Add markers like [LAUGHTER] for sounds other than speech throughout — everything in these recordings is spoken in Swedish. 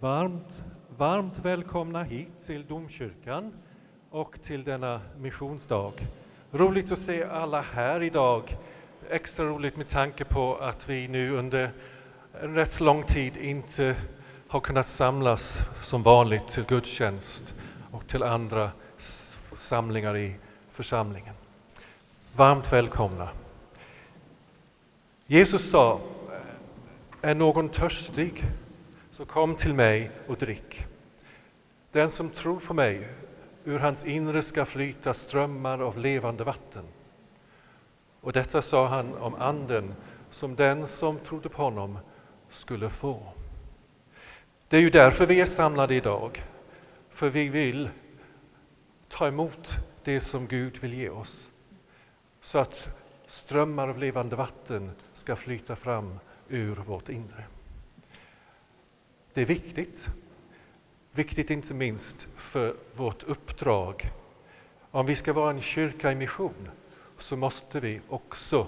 Varmt, varmt välkomna hit till domkyrkan och till denna missionsdag. Roligt att se alla här idag. Extra roligt med tanke på att vi nu under en rätt lång tid inte har kunnat samlas som vanligt till gudstjänst och till andra samlingar i församlingen. Varmt välkomna. Jesus sa, är någon törstig så kom till mig och drick. Den som tror på mig, ur hans inre ska flyta strömmar av levande vatten. Och detta sa han om anden som den som trodde på honom skulle få. Det är ju därför vi är samlade idag, för vi vill ta emot det som Gud vill ge oss. Så att strömmar av levande vatten ska flyta fram ur vårt inre. Det är viktigt. Viktigt inte minst för vårt uppdrag. Om vi ska vara en kyrka i mission så måste vi också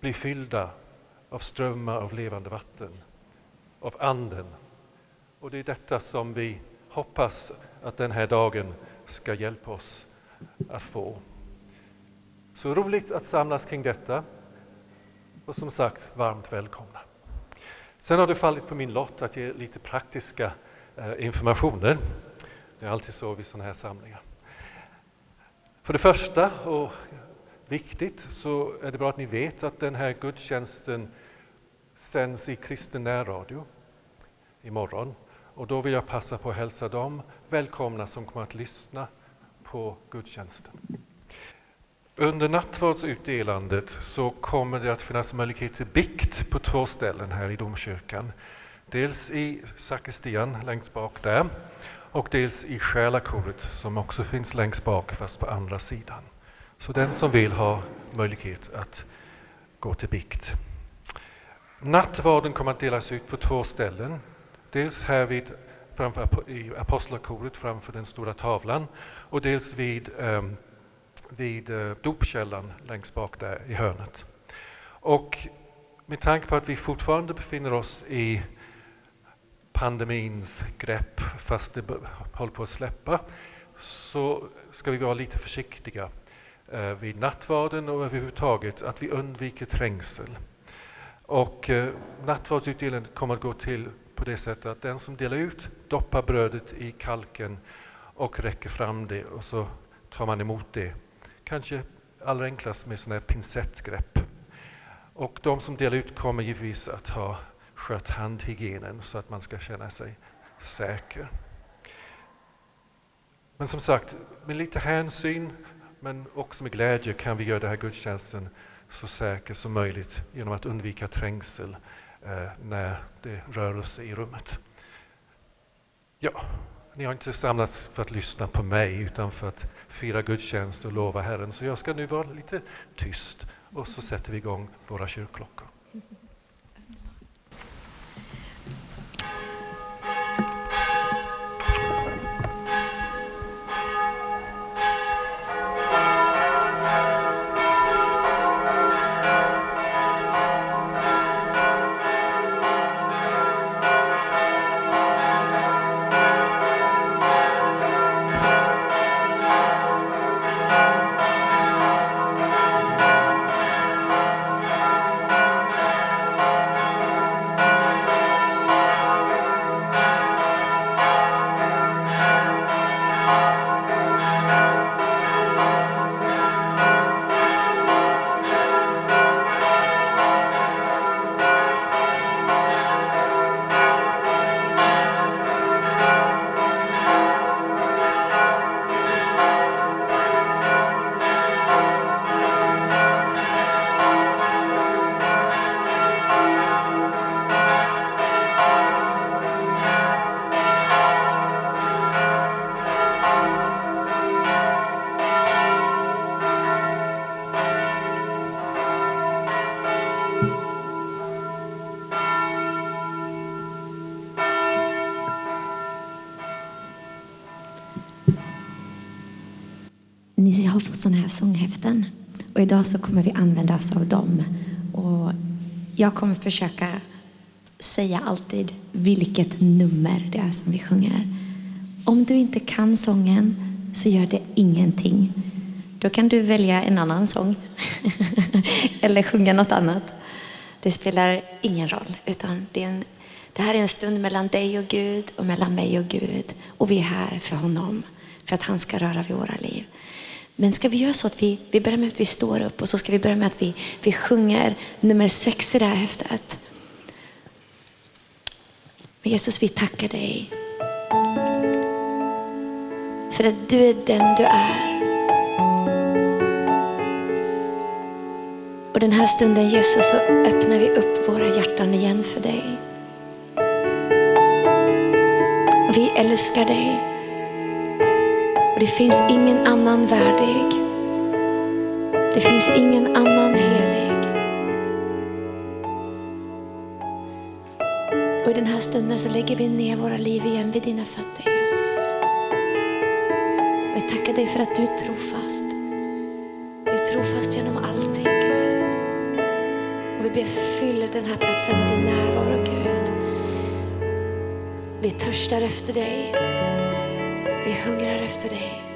bli fyllda av strömmar av levande vatten, av Anden. Och det är detta som vi hoppas att den här dagen ska hjälpa oss att få. Så roligt att samlas kring detta. Och som sagt, varmt välkomna. Sen har det fallit på min lott att ge lite praktiska eh, informationer. Det är alltid så vid sådana här samlingar. För det första, och viktigt, så är det bra att ni vet att den här gudstjänsten sänds i kristen närradio imorgon. Och då vill jag passa på att hälsa dem välkomna som kommer att lyssna på gudstjänsten. Under nattvardsutdelandet så kommer det att finnas möjlighet till bikt på två ställen här i domkyrkan. Dels i sakristian längst bak där och dels i själakoret som också finns längst bak fast på andra sidan. Så den som vill ha möjlighet att gå till bikt. Nattvarden kommer att delas ut på två ställen. Dels här vid, framför, i apostlakoret framför den stora tavlan och dels vid um, vid eh, dopkällan längst bak där i hörnet. Och med tanke på att vi fortfarande befinner oss i pandemins grepp, fast det håller på att släppa, så ska vi vara lite försiktiga eh, vid nattvarden och överhuvudtaget att vi undviker trängsel. Och nattvardsutdelandet nattvardsutdelningen kommer att gå till på det sättet att den som delar ut doppar brödet i kalken och räcker fram det och så tar man emot det kanske allra enklast med sådana här pincettgrepp. Och de som delar ut kommer givetvis att ha skött handhygienen så att man ska känna sig säker. Men som sagt, med lite hänsyn men också med glädje kan vi göra den här gudstjänsten så säker som möjligt genom att undvika trängsel eh, när det rör sig i rummet. Ja, ni har inte samlats för att lyssna på mig utan för att fira gudstjänst och lova Herren. Så jag ska nu vara lite tyst och så sätter vi igång våra kyrkklockor. Idag så kommer vi använda oss av dem. Och jag kommer försöka säga alltid vilket nummer det är som vi sjunger. Om du inte kan sången så gör det ingenting. Då kan du välja en annan sång [LAUGHS] eller sjunga något annat. Det spelar ingen roll, utan det, är en, det här är en stund mellan dig och Gud och mellan mig och Gud. Och vi är här för honom, för att han ska röra vid våra liv. Men ska vi göra så att vi, vi börjar med att vi står upp och så ska vi börja med att vi, vi sjunger nummer sex i det här häftet. Jesus, vi tackar dig för att du är den du är. Och den här stunden Jesus så öppnar vi upp våra hjärtan igen för dig. Vi älskar dig. Och det finns ingen annan värdig. Det finns ingen annan helig. Och i den här stunden så lägger vi ner våra liv igen vid dina fötter Jesus. Och jag tackar dig för att du är trofast. Du är trofast genom allting Gud. Och vi ber den här platsen med din närvaro Gud. Vi törstar efter dig. Vi hungrar efter dig.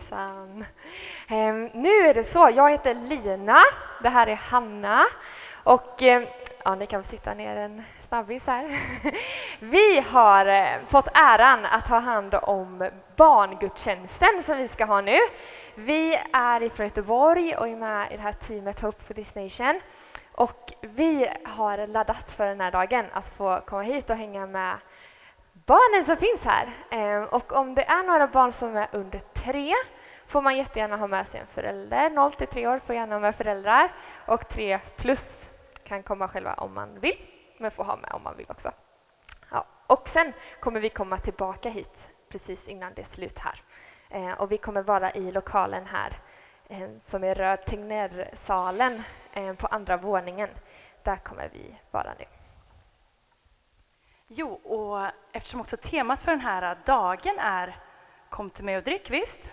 Hejsan! Ehm, nu är det så, jag heter Lina, det här är Hanna och ehm, ja, ni kan sitta ner en snabbis här. [LAUGHS] Vi har eh, fått äran att ha hand om barngudstjänsten som vi ska ha nu. Vi är ifrån Göteborg och är med i det här teamet Hope for this nation. Och vi har laddat för den här dagen att få komma hit och hänga med barnen som finns här. Ehm, och om det är några barn som är under tre får man jättegärna ha med sig en förälder. 0 till 3 år får gärna ha med föräldrar och 3 plus kan komma själva om man vill, men får ha med om man vill också. Ja. Och sen kommer vi komma tillbaka hit precis innan det är slut här. Eh, och vi kommer vara i lokalen här eh, som är röd Tegnérsalen eh, på andra våningen. Där kommer vi vara nu. Jo, och eftersom också temat för den här dagen är Kom till mig och drick, visst?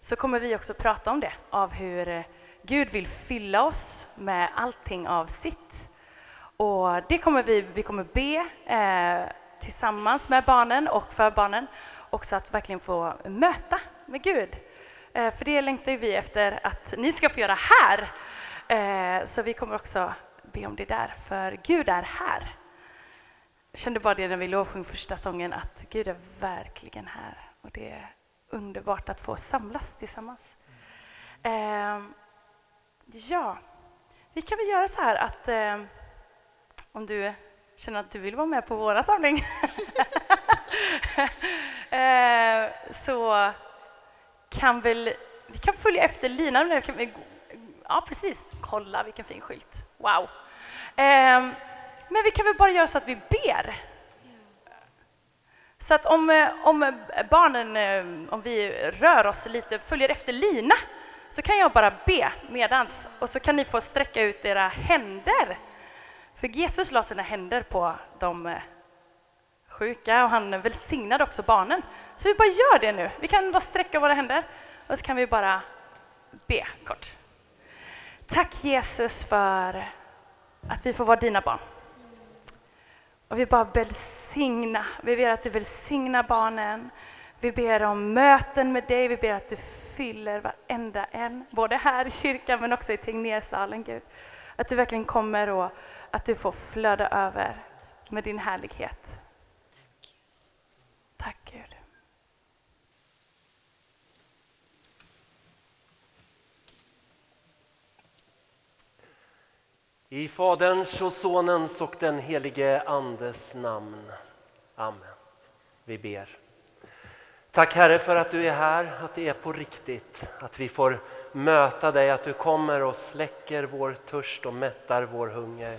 Så kommer vi också prata om det, av hur eh, Gud vill fylla oss med allting av sitt. Och det kommer vi, vi kommer be eh, tillsammans med barnen och för barnen, också att verkligen få möta med Gud. Eh, för det längtar ju vi efter att ni ska få göra här. Eh, så vi kommer också be om det där, för Gud är här. Jag kände bara det när vi lovsjöng första sången att Gud är verkligen här och det är underbart att få samlas tillsammans. Eh, ja, vi kan väl göra så här att eh, om du känner att du vill vara med på våra samling [LAUGHS] eh, så kan väl vi kan följa efter linan. Ja, precis. Kolla vilken fin skylt. Wow. Ehm, men vi kan väl bara göra så att vi ber. Så att om, eh, om barnen, eh, om vi rör oss lite, följer efter Lina, så kan jag bara be medans och så kan ni få sträcka ut era händer. För Jesus la sina händer på de eh, sjuka och han välsignade också barnen. Så vi bara gör det nu. Vi kan bara sträcka våra händer och så kan vi bara be kort. Tack Jesus för att vi får vara dina barn. Och vi bara välsigna, vi ber att du välsignar barnen. Vi ber om möten med dig, vi ber att du fyller varenda en, både här i kyrkan men också i Tegnérsalen Gud. Att du verkligen kommer och att du får flöda över med din härlighet. Tack Gud. I Faderns och Sonens och den helige Andes namn. Amen. Vi ber. Tack Herre för att du är här, att det är på riktigt, att vi får möta dig, att du kommer och släcker vår törst och mättar vår hunger.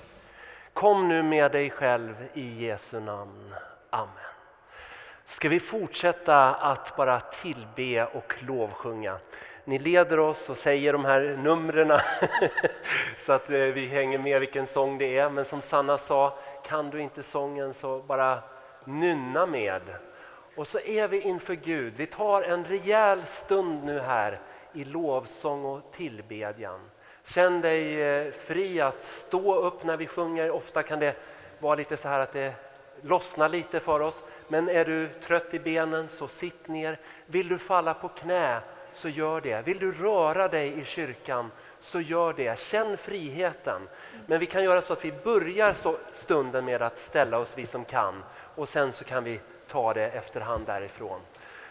Kom nu med dig själv i Jesu namn. Amen. Ska vi fortsätta att bara tillbe och lovsjunga. Ni leder oss och säger de här numren [LAUGHS] så att eh, vi hänger med vilken sång det är. Men som Sanna sa, kan du inte sången så bara nynna med. Och så är vi inför Gud. Vi tar en rejäl stund nu här i lovsång och tillbedjan. Känn dig eh, fri att stå upp när vi sjunger. Ofta kan det vara lite så här att det lossnar lite för oss. Men är du trött i benen så sitt ner. Vill du falla på knä så gör det. Vill du röra dig i kyrkan så gör det. Känn friheten. Men vi kan göra så att vi börjar stunden med att ställa oss vi som kan och sen så kan vi ta det efterhand därifrån.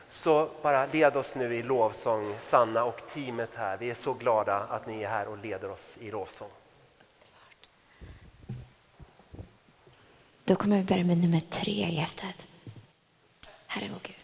Så bara led oss nu i lovsång, Sanna och teamet här. Vi är så glada att ni är här och leder oss i lovsång. Då kommer vi börja med nummer tre i häftet. Herre vår Gud.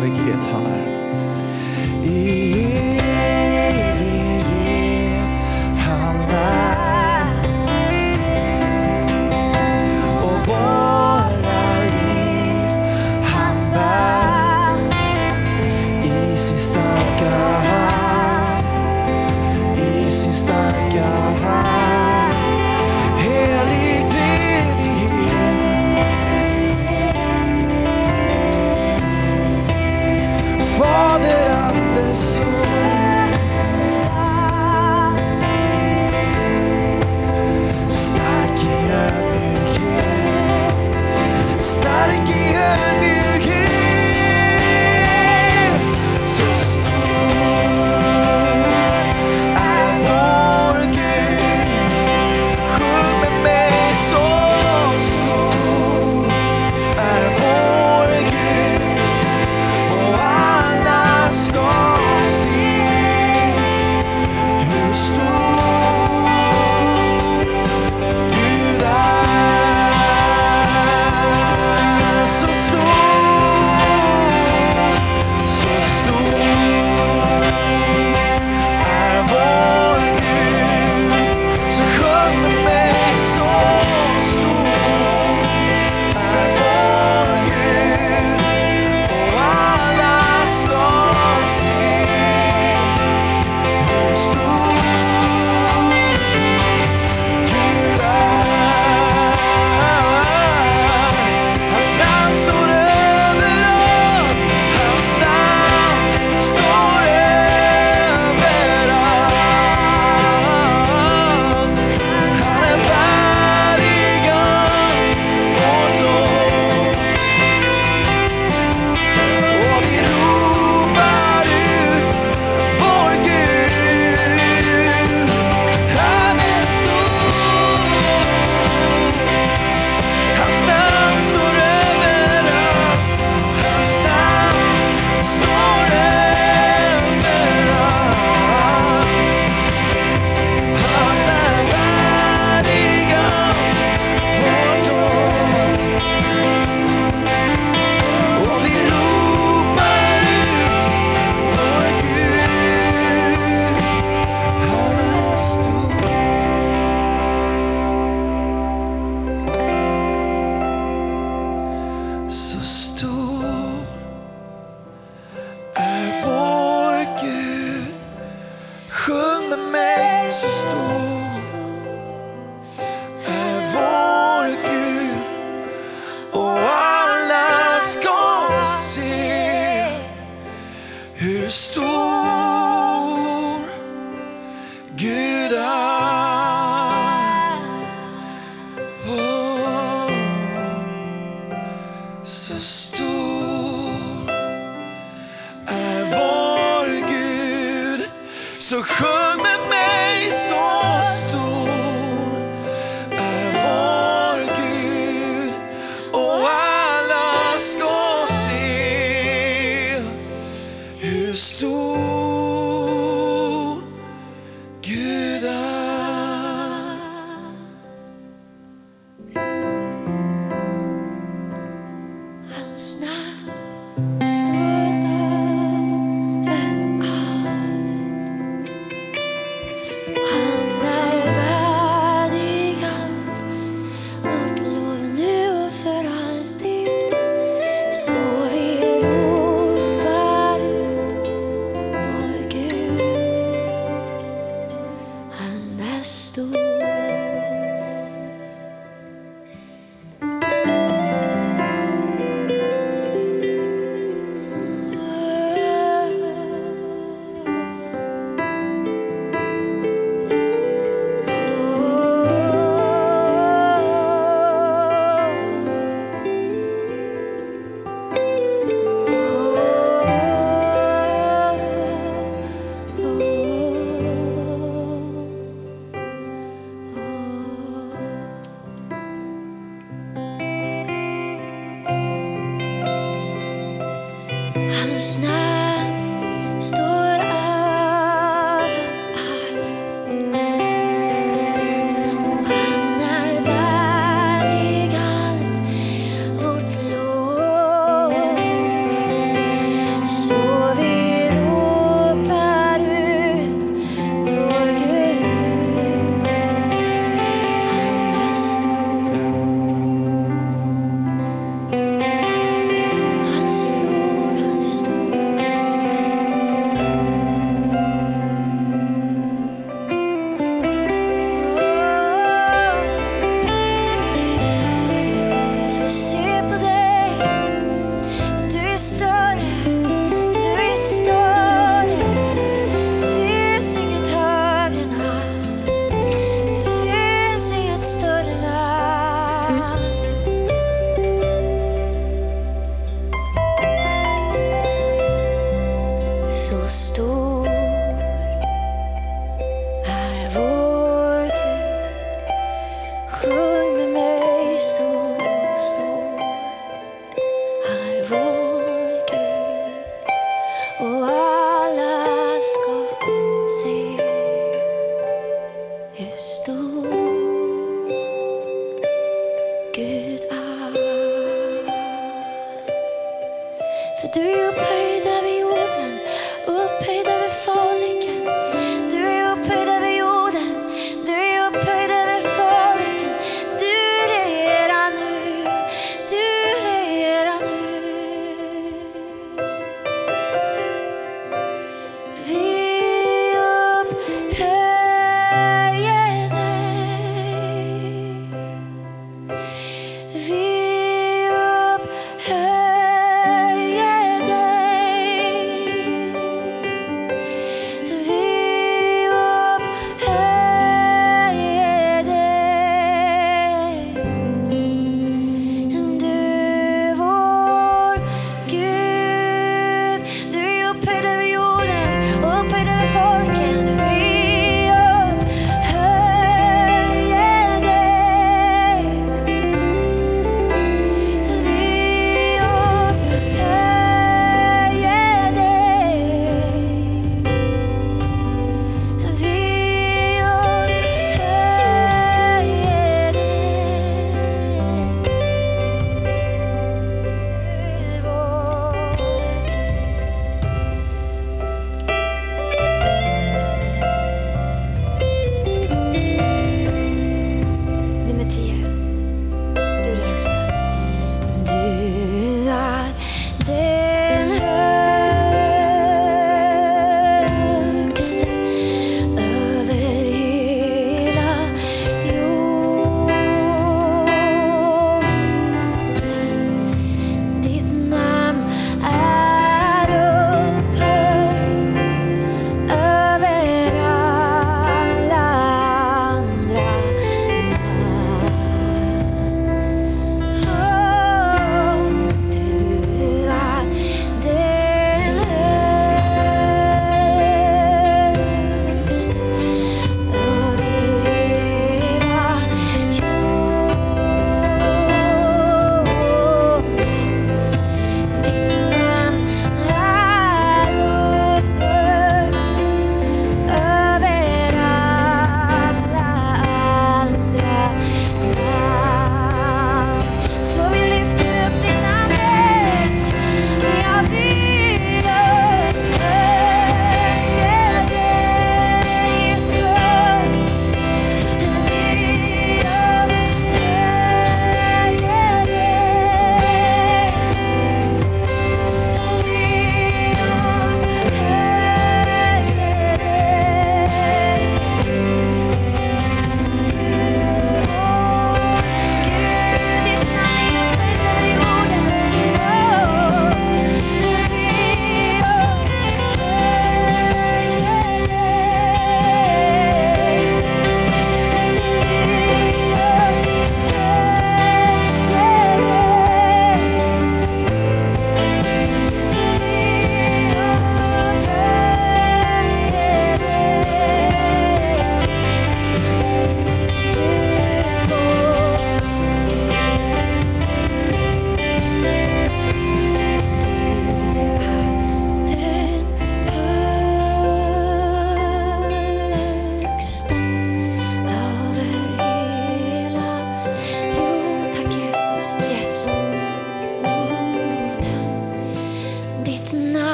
Evighet han är. I existo.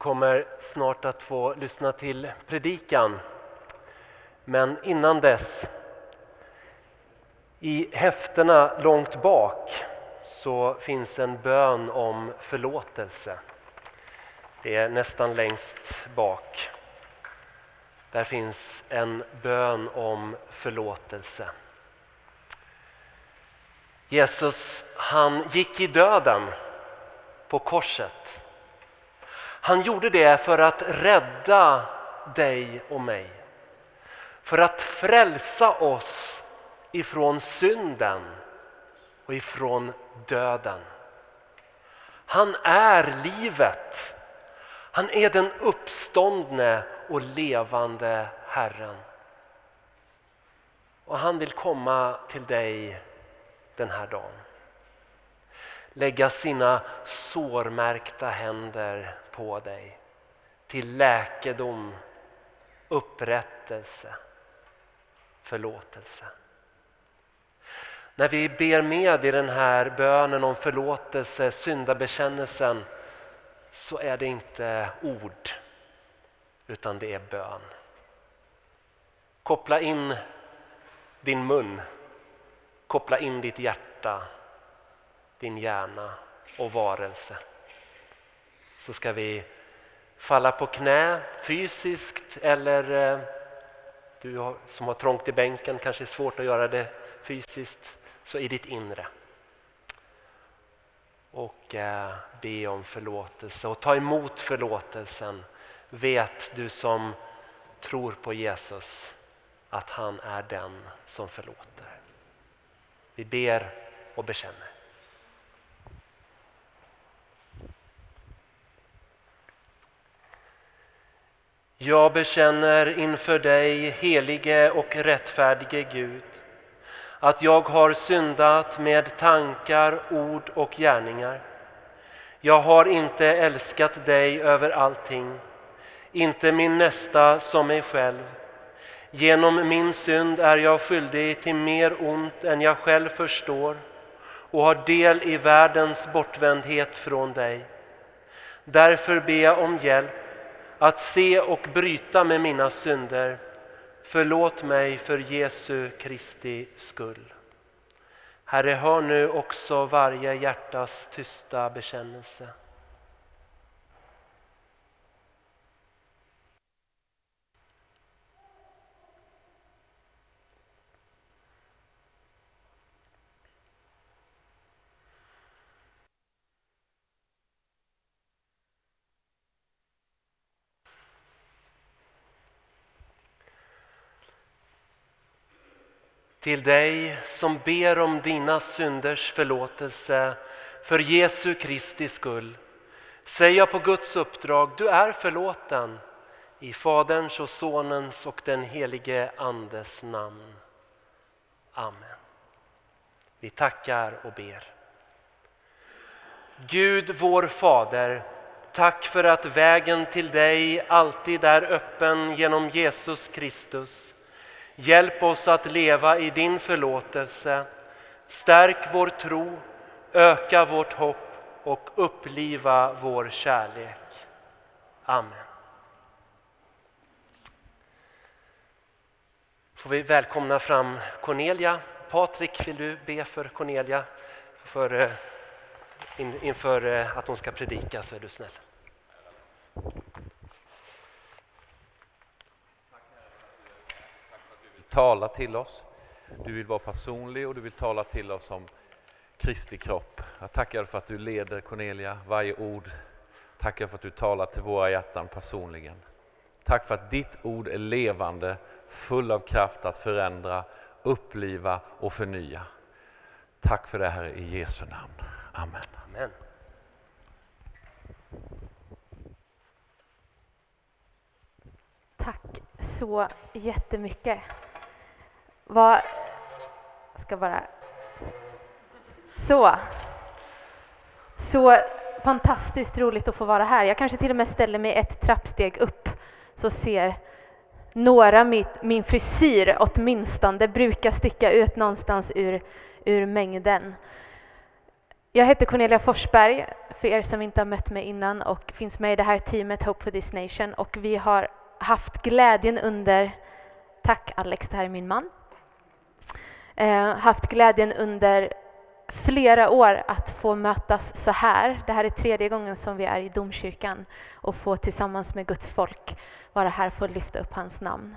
Kommer snart att få lyssna till predikan. Men innan dess, i häftena långt bak så finns en bön om förlåtelse. Det är nästan längst bak. Där finns en bön om förlåtelse. Jesus han gick i döden på korset. Han gjorde det för att rädda dig och mig. För att frälsa oss ifrån synden och ifrån döden. Han är livet. Han är den uppståndne och levande Herren. Och han vill komma till dig den här dagen. Lägga sina sårmärkta händer på dig till läkedom, upprättelse, förlåtelse. När vi ber med i den här bönen om förlåtelse, syndabekännelsen, så är det inte ord, utan det är bön. Koppla in din mun, koppla in ditt hjärta, din hjärna och varelse. Så ska vi falla på knä fysiskt eller eh, du som har trångt i bänken kanske är svårt att göra det fysiskt, så i ditt inre. Och eh, be om förlåtelse och ta emot förlåtelsen. Vet du som tror på Jesus att han är den som förlåter. Vi ber och bekänner. Jag bekänner inför dig, helige och rättfärdige Gud, att jag har syndat med tankar, ord och gärningar. Jag har inte älskat dig över allting, inte min nästa som mig själv. Genom min synd är jag skyldig till mer ont än jag själv förstår och har del i världens bortvändhet från dig. Därför ber jag om hjälp att se och bryta med mina synder. Förlåt mig för Jesu Kristi skull. Herre, hör nu också varje hjärtas tysta bekännelse. Till dig som ber om dina synders förlåtelse för Jesu Kristi skull säger jag på Guds uppdrag, du är förlåten i Faderns och Sonens och den helige Andes namn. Amen. Vi tackar och ber. Gud vår Fader, tack för att vägen till dig alltid är öppen genom Jesus Kristus Hjälp oss att leva i din förlåtelse. Stärk vår tro, öka vårt hopp och uppliva vår kärlek. Amen. Får vi välkomna fram Cornelia. Patrik, vill du be för Cornelia för, eh, inför eh, att hon ska predika så är du snäll. Tala till oss. Du vill vara personlig och du vill tala till oss om Kristi kropp. Jag tackar för att du leder Cornelia, varje ord. Tackar för att du talar till våra hjärtan personligen. Tack för att ditt ord är levande, full av kraft att förändra, uppliva och förnya. Tack för det här i Jesu namn. Amen. Amen. Tack så jättemycket. Vad... Jag ska bara... Så. Så fantastiskt roligt att få vara här. Jag kanske till och med ställer mig ett trappsteg upp så ser några mitt, min frisyr åtminstone brukar sticka ut någonstans ur, ur mängden. Jag heter Cornelia Forsberg, för er som inte har mött mig innan och finns med i det här teamet Hope for this nation. Och vi har haft glädjen under, tack Alex, det här är min man, Eh, haft glädjen under flera år att få mötas så här. Det här är tredje gången som vi är i domkyrkan och få tillsammans med Guds folk vara här för att lyfta upp hans namn.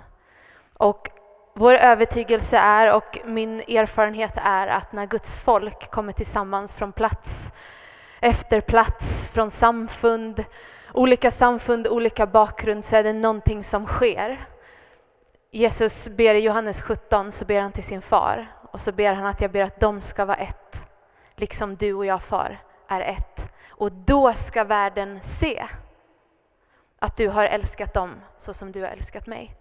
Och vår övertygelse är och min erfarenhet är att när Guds folk kommer tillsammans från plats efter plats, från samfund, olika samfund, olika bakgrund, så är det någonting som sker. Jesus ber i Johannes 17, så ber han till sin far och så ber han att jag ber att de ska vara ett, liksom du och jag far är ett. Och då ska världen se att du har älskat dem så som du har älskat mig.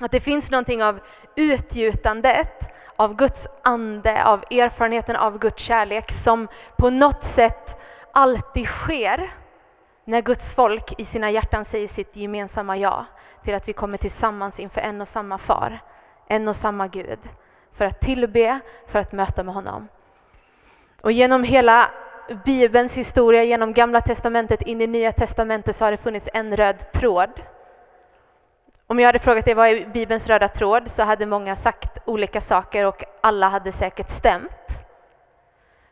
Att det finns någonting av utgjutandet av Guds ande, av erfarenheten av Guds kärlek som på något sätt alltid sker när Guds folk i sina hjärtan säger sitt gemensamma ja till att vi kommer tillsammans inför en och samma far, en och samma Gud, för att tillbe, för att möta med honom. Och genom hela Bibelns historia, genom Gamla Testamentet in i Nya Testamentet så har det funnits en röd tråd om jag hade frågat dig vad är Bibelns röda tråd så hade många sagt olika saker och alla hade säkert stämt.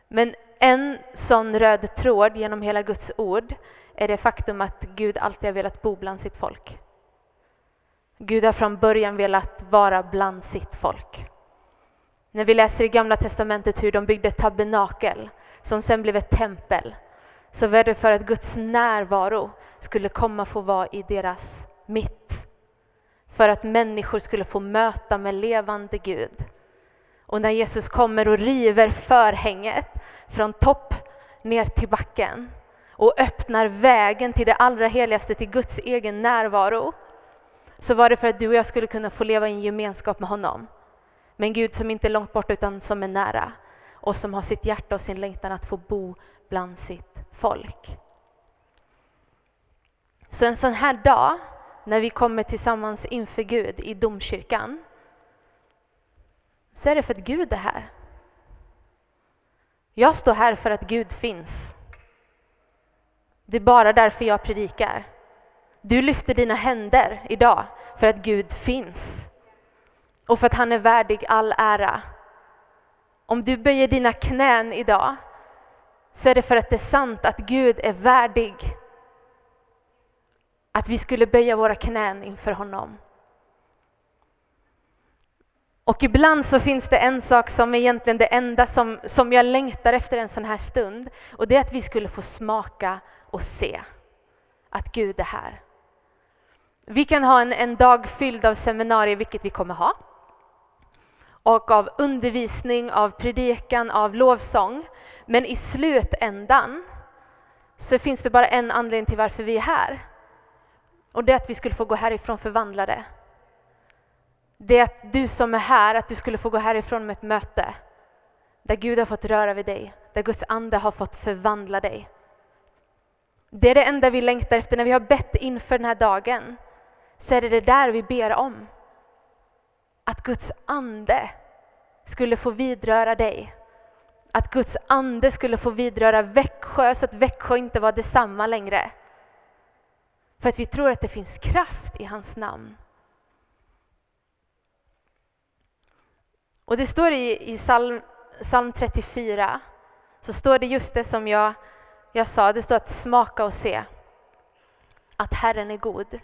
Men en sån röd tråd genom hela Guds ord är det faktum att Gud alltid har velat bo bland sitt folk. Gud har från början velat vara bland sitt folk. När vi läser i Gamla Testamentet hur de byggde ett tabernakel som sen blev ett tempel så var det för att Guds närvaro skulle komma få vara i deras mitt för att människor skulle få möta med levande Gud. Och när Jesus kommer och river förhänget från topp ner till backen och öppnar vägen till det allra heligaste, till Guds egen närvaro, så var det för att du och jag skulle kunna få leva i en gemenskap med honom. Med en Gud som inte är långt bort utan som är nära och som har sitt hjärta och sin längtan att få bo bland sitt folk. Så en sån här dag när vi kommer tillsammans inför Gud i domkyrkan så är det för att Gud är här. Jag står här för att Gud finns. Det är bara därför jag predikar. Du lyfter dina händer idag för att Gud finns och för att han är värdig all ära. Om du böjer dina knän idag så är det för att det är sant att Gud är värdig att vi skulle böja våra knän inför honom. Och ibland så finns det en sak som är egentligen det enda som, som jag längtar efter en sån här stund. Och det är att vi skulle få smaka och se att Gud är här. Vi kan ha en, en dag fylld av seminarier, vilket vi kommer ha. Och av undervisning, av predikan, av lovsång. Men i slutändan så finns det bara en anledning till varför vi är här. Och det är att vi skulle få gå härifrån förvandlade. Det är att du som är här, att du skulle få gå härifrån med ett möte där Gud har fått röra vid dig, där Guds ande har fått förvandla dig. Det är det enda vi längtar efter när vi har bett inför den här dagen. Så är det det där vi ber om. Att Guds ande skulle få vidröra dig. Att Guds ande skulle få vidröra Växjö så att Växjö inte var detsamma längre. För att vi tror att det finns kraft i hans namn. Och det står i, i psalm, psalm 34, så står det just det som jag, jag sa, det står att smaka och se att Herren är god.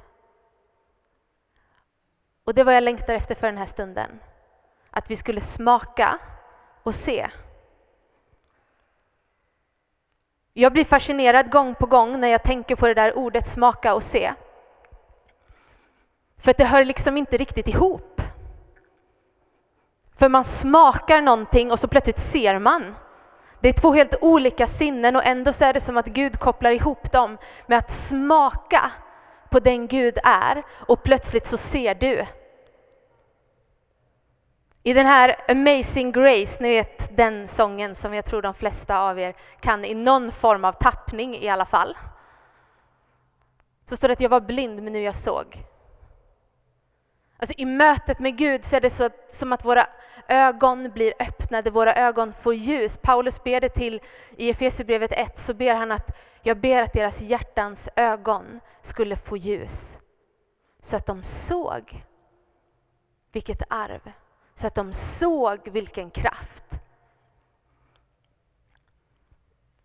Och det var jag längtar efter för den här stunden. Att vi skulle smaka och se Jag blir fascinerad gång på gång när jag tänker på det där ordet smaka och se. För att det hör liksom inte riktigt ihop. För man smakar någonting och så plötsligt ser man. Det är två helt olika sinnen och ändå så är det som att Gud kopplar ihop dem med att smaka på den Gud är och plötsligt så ser du. I den här Amazing Grace, ni vet den sången som jag tror de flesta av er kan i någon form av tappning i alla fall. Så står det att jag var blind men nu jag såg. Alltså i mötet med Gud så är det så att, som att våra ögon blir öppnade, våra ögon får ljus. Paulus ber det till i Efesierbrevet 1 så ber han att jag ber att deras hjärtans ögon skulle få ljus. Så att de såg vilket arv, så att de såg vilken kraft.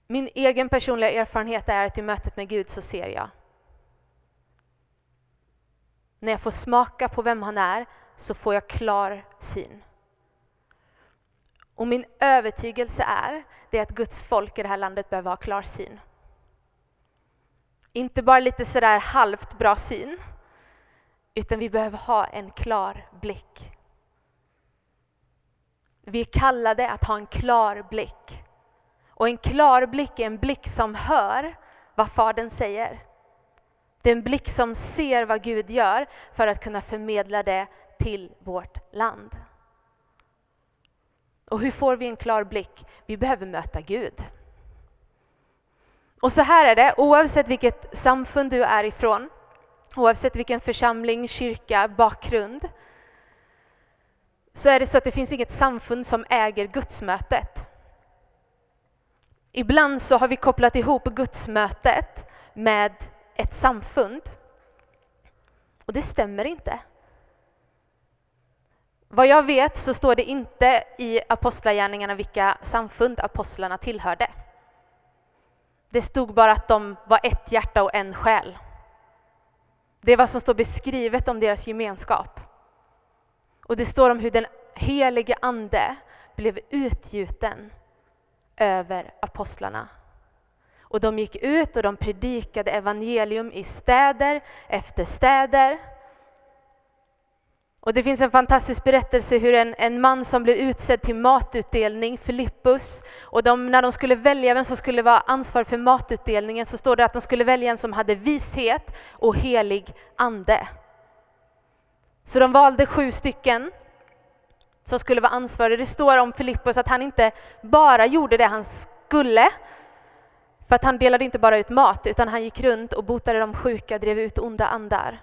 Min egen personliga erfarenhet är att i mötet med Gud så ser jag. När jag får smaka på vem han är så får jag klar syn. Och min övertygelse är det att Guds folk i det här landet behöver ha klar syn. Inte bara lite sådär halvt bra syn, utan vi behöver ha en klar blick. Vi är kallade att ha en klar blick. Och en klar blick är en blick som hör vad Fadern säger. Det är en blick som ser vad Gud gör för att kunna förmedla det till vårt land. Och hur får vi en klar blick? Vi behöver möta Gud. Och så här är det, oavsett vilket samfund du är ifrån, oavsett vilken församling, kyrka, bakgrund, så är det så att det finns inget samfund som äger gudsmötet. Ibland så har vi kopplat ihop gudsmötet med ett samfund. Och det stämmer inte. Vad jag vet så står det inte i Apostlagärningarna vilka samfund apostlarna tillhörde. Det stod bara att de var ett hjärta och en själ. Det är vad som står beskrivet om deras gemenskap. Och det står om hur den helige ande blev utgjuten över apostlarna. Och de gick ut och de predikade evangelium i städer efter städer. Och det finns en fantastisk berättelse hur en, en man som blev utsedd till matutdelning, Filippus, och de, när de skulle välja vem som skulle vara ansvarig för matutdelningen så står det att de skulle välja en som hade vishet och helig ande. Så de valde sju stycken som skulle vara ansvariga. Det står om Filippus att han inte bara gjorde det han skulle, för att han delade inte bara ut mat, utan han gick runt och botade de sjuka, drev ut onda andar.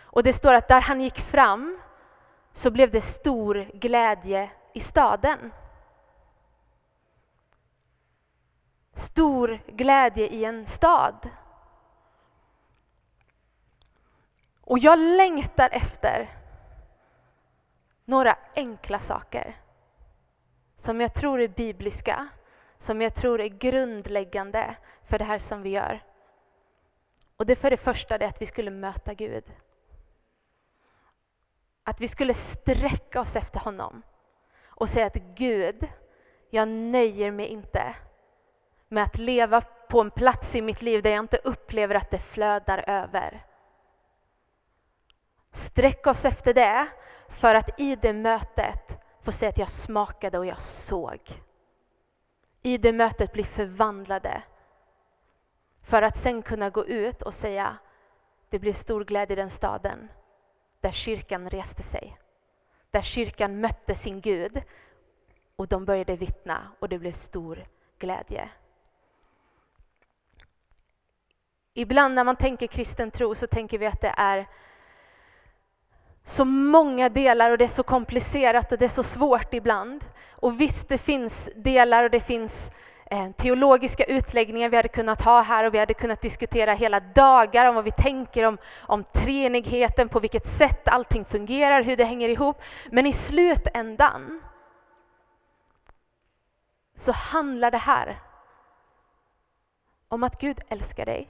Och det står att där han gick fram så blev det stor glädje i staden. Stor glädje i en stad. Och jag längtar efter några enkla saker som jag tror är bibliska, som jag tror är grundläggande för det här som vi gör. Och det för det första är att vi skulle möta Gud. Att vi skulle sträcka oss efter honom och säga att Gud, jag nöjer mig inte med att leva på en plats i mitt liv där jag inte upplever att det flödar över. Sträck oss efter det för att i det mötet få se att jag smakade och jag såg. I det mötet bli förvandlade. För att sen kunna gå ut och säga det blev stor glädje i den staden där kyrkan reste sig. Där kyrkan mötte sin Gud och de började vittna och det blev stor glädje. Ibland när man tänker kristen tro så tänker vi att det är så många delar och det är så komplicerat och det är så svårt ibland. Och visst, det finns delar och det finns eh, teologiska utläggningar vi hade kunnat ha här och vi hade kunnat diskutera hela dagar om vad vi tänker om, om treenigheten, på vilket sätt allting fungerar, hur det hänger ihop. Men i slutändan så handlar det här om att Gud älskar dig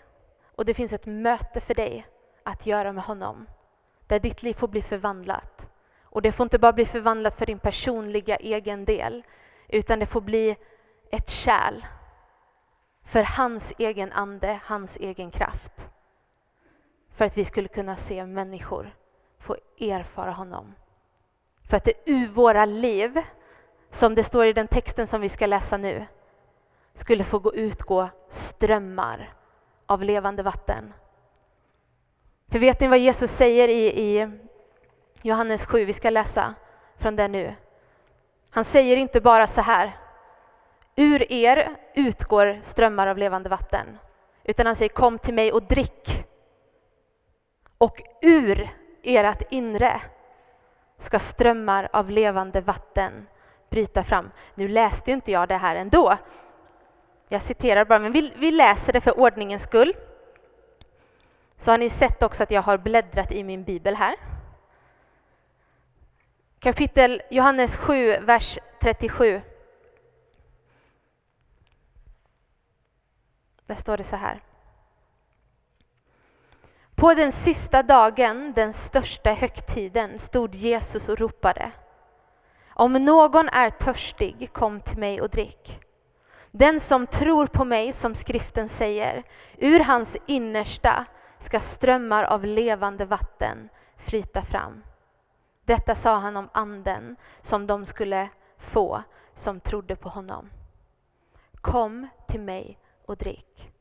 och det finns ett möte för dig att göra med honom där ditt liv får bli förvandlat. Och det får inte bara bli förvandlat för din personliga egen del, utan det får bli ett kärl för hans egen ande, hans egen kraft. För att vi skulle kunna se människor få erfara honom. För att det ur våra liv, som det står i den texten som vi ska läsa nu, skulle få gå utgå strömmar av levande vatten. För vet ni vad Jesus säger i, i Johannes 7? Vi ska läsa från det nu. Han säger inte bara så här. Ur er utgår strömmar av levande vatten. Utan han säger kom till mig och drick. Och ur ert inre ska strömmar av levande vatten bryta fram. Nu läste ju inte jag det här ändå. Jag citerar bara, men vi, vi läser det för ordningens skull. Så har ni sett också att jag har bläddrat i min bibel här. Kapitel Johannes 7, vers 37. Där står det så här. På den sista dagen, den största högtiden, stod Jesus och ropade. Om någon är törstig, kom till mig och drick. Den som tror på mig, som skriften säger, ur hans innersta ska strömmar av levande vatten flyta fram. Detta sa han om anden som de skulle få som trodde på honom. Kom till mig och drick.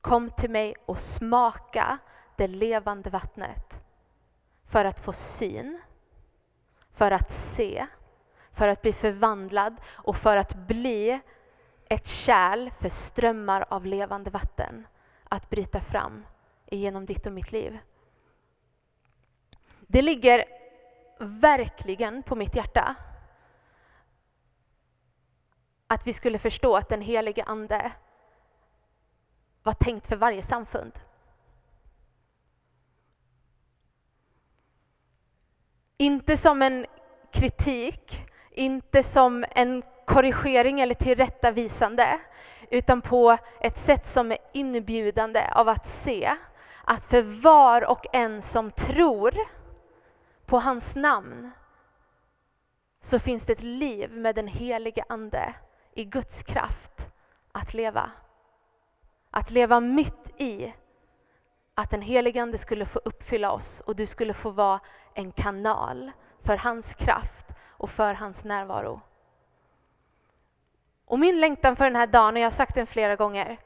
Kom till mig och smaka det levande vattnet för att få syn, för att se, för att bli förvandlad och för att bli ett kärl för strömmar av levande vatten att bryta fram genom ditt och mitt liv. Det ligger verkligen på mitt hjärta att vi skulle förstå att den helige Ande var tänkt för varje samfund. Inte som en kritik, inte som en korrigering eller tillrättavisande, utan på ett sätt som är inbjudande av att se att för var och en som tror på hans namn så finns det ett liv med den helige Ande i Guds kraft att leva. Att leva mitt i att den helige Ande skulle få uppfylla oss och du skulle få vara en kanal för hans kraft och för hans närvaro. Och min längtan för den här dagen, och jag har sagt den flera gånger,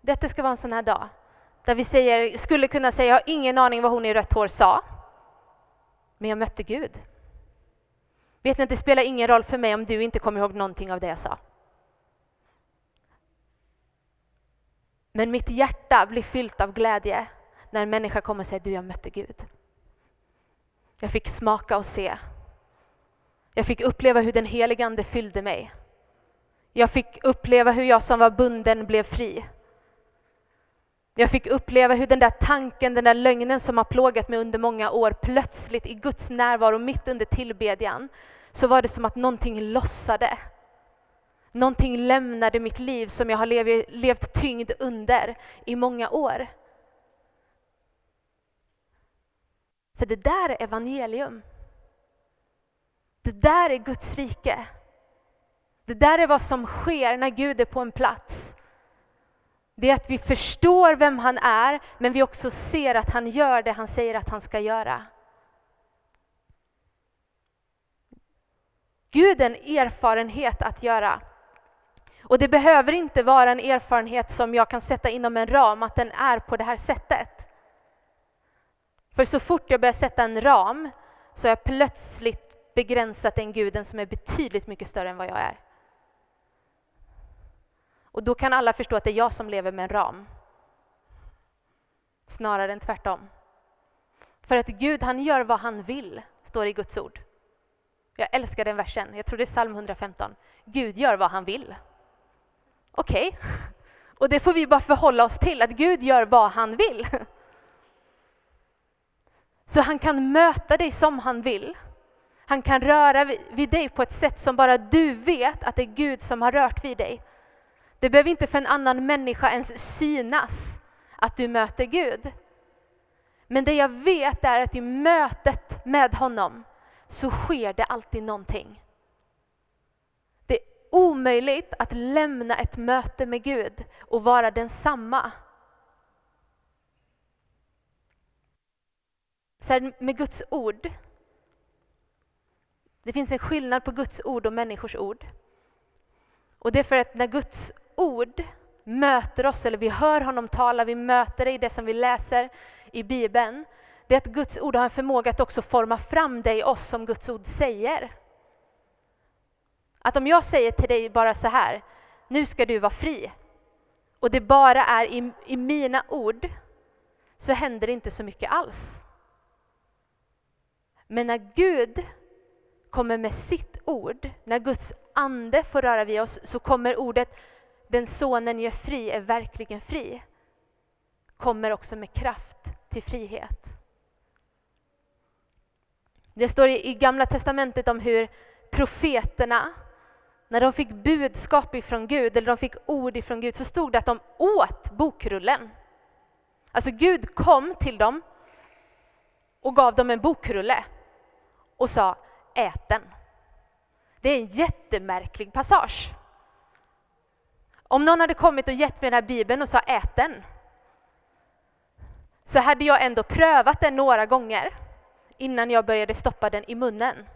detta ska vara en sån här dag där vi säger, skulle kunna säga, jag har ingen aning vad hon i rött hår sa, men jag mötte Gud. Vet ni, att det spelar ingen roll för mig om du inte kommer ihåg någonting av det jag sa. Men mitt hjärta blir fyllt av glädje när en människa kommer och säger, du jag mötte Gud. Jag fick smaka och se. Jag fick uppleva hur den helige Ande fyllde mig. Jag fick uppleva hur jag som var bunden blev fri. Jag fick uppleva hur den där tanken, den där lögnen som har plågat mig under många år, plötsligt i Guds närvaro, mitt under tillbedjan, så var det som att någonting lossade. Någonting lämnade mitt liv som jag har levt, levt tyngd under i många år. För det där är evangelium. Det där är Guds rike. Det där är vad som sker när Gud är på en plats. Det är att vi förstår vem han är, men vi också ser att han gör det han säger att han ska göra. Gud är en erfarenhet att göra. Och det behöver inte vara en erfarenhet som jag kan sätta inom en ram, att den är på det här sättet. För så fort jag börjar sätta en ram så har jag plötsligt begränsat den guden som är betydligt mycket större än vad jag är. Och då kan alla förstå att det är jag som lever med en ram. Snarare än tvärtom. För att Gud, han gör vad han vill, står det i Guds ord. Jag älskar den versen, jag tror det är psalm 115. Gud gör vad han vill. Okej, okay. [LAUGHS] och det får vi bara förhålla oss till, att Gud gör vad han vill. [LAUGHS] Så han kan möta dig som han vill. Han kan röra vid dig på ett sätt som bara du vet att det är Gud som har rört vid dig. Det behöver inte för en annan människa ens synas att du möter Gud. Men det jag vet är att i mötet med honom så sker det alltid någonting. Det är omöjligt att lämna ett möte med Gud och vara densamma. Så här, med Guds ord, det finns en skillnad på Guds ord och människors ord. Och det är för att när Guds ord möter oss, eller vi hör honom tala, vi möter det i det som vi läser i Bibeln, det är att Guds ord har en förmåga att också forma fram dig, oss, som Guds ord säger. Att om jag säger till dig bara så här, nu ska du vara fri, och det bara är i, i mina ord, så händer det inte så mycket alls. Men när Gud kommer med sitt ord, när Guds ande får röra vid oss, så kommer ordet den sonen gör fri är verkligen fri, kommer också med kraft till frihet. Det står i Gamla Testamentet om hur profeterna, när de fick budskap ifrån Gud, eller de fick ord ifrån Gud, så stod det att de åt bokrullen. Alltså Gud kom till dem och gav dem en bokrulle och sa ät den. Det är en jättemärklig passage. Om någon hade kommit och gett mig den här bibeln och sa ät den, så hade jag ändå prövat den några gånger innan jag började stoppa den i munnen.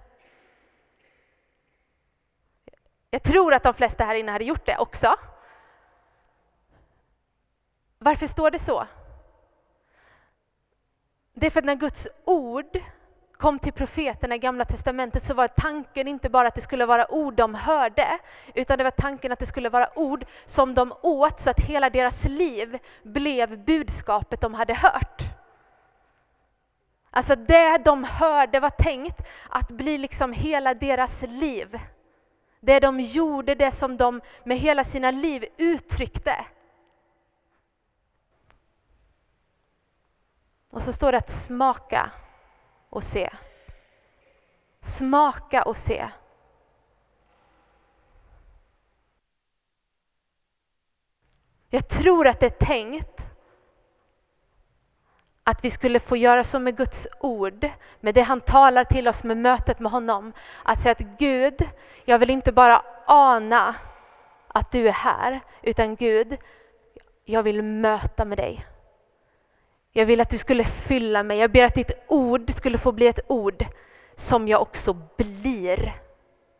Jag tror att de flesta här inne hade gjort det också. Varför står det så? Det är för att när Guds ord kom till profeterna i Gamla Testamentet så var tanken inte bara att det skulle vara ord de hörde, utan det var tanken att det skulle vara ord som de åt så att hela deras liv blev budskapet de hade hört. Alltså det de hörde var tänkt att bli liksom hela deras liv. Det de gjorde, det som de med hela sina liv uttryckte. Och så står det att smaka och se. Smaka och se. Jag tror att det är tänkt att vi skulle få göra så med Guds ord, med det han talar till oss med mötet med honom. Att säga att Gud, jag vill inte bara ana att du är här, utan Gud, jag vill möta med dig. Jag vill att du skulle fylla mig. Jag ber att ditt ord skulle få bli ett ord som jag också blir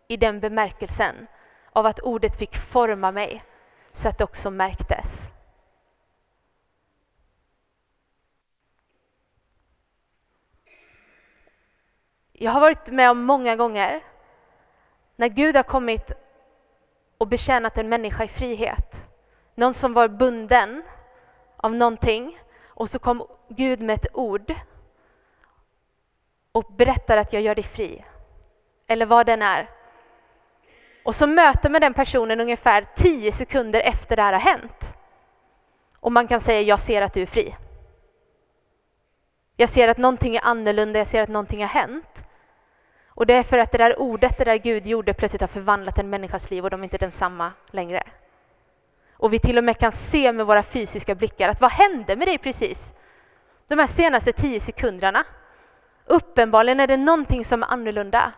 i den bemärkelsen av att ordet fick forma mig så att det också märktes. Jag har varit med om många gånger när Gud har kommit och betjänat en människa i frihet. Någon som var bunden av någonting och så kom Gud med ett ord och berättar att jag gör dig fri. Eller vad den är. Och så möter man den personen ungefär tio sekunder efter det här har hänt. Och man kan säga, jag ser att du är fri. Jag ser att någonting är annorlunda, jag ser att någonting har hänt. Och det är för att det där ordet, det där Gud gjorde, plötsligt har förvandlat en människas liv och de är inte densamma längre. Och vi till och med kan se med våra fysiska blickar att vad hände med dig precis? De här senaste tio sekunderna. Uppenbarligen är det någonting som är annorlunda.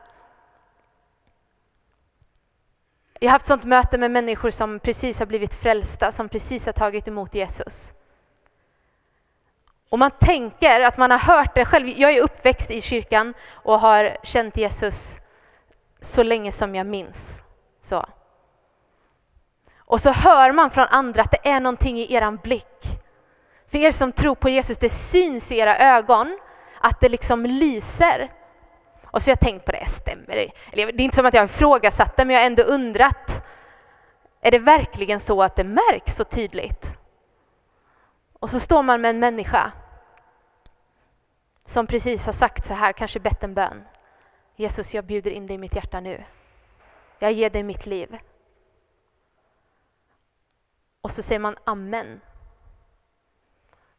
Jag har haft sånt möte med människor som precis har blivit frälsta, som precis har tagit emot Jesus. Och man tänker att man har hört det själv. Jag är uppväxt i kyrkan och har känt Jesus så länge som jag minns. Så. Och så hör man från andra att det är någonting i eran blick. För er som tror på Jesus, det syns i era ögon att det liksom lyser. Och så har jag tänkt på det, stämmer det? Eller, det är inte som att jag har ifrågasatt det, men jag har ändå undrat. Är det verkligen så att det märks så tydligt? Och så står man med en människa som precis har sagt så här, kanske bett en bön. Jesus, jag bjuder in dig i mitt hjärta nu. Jag ger dig mitt liv. Och så säger man amen.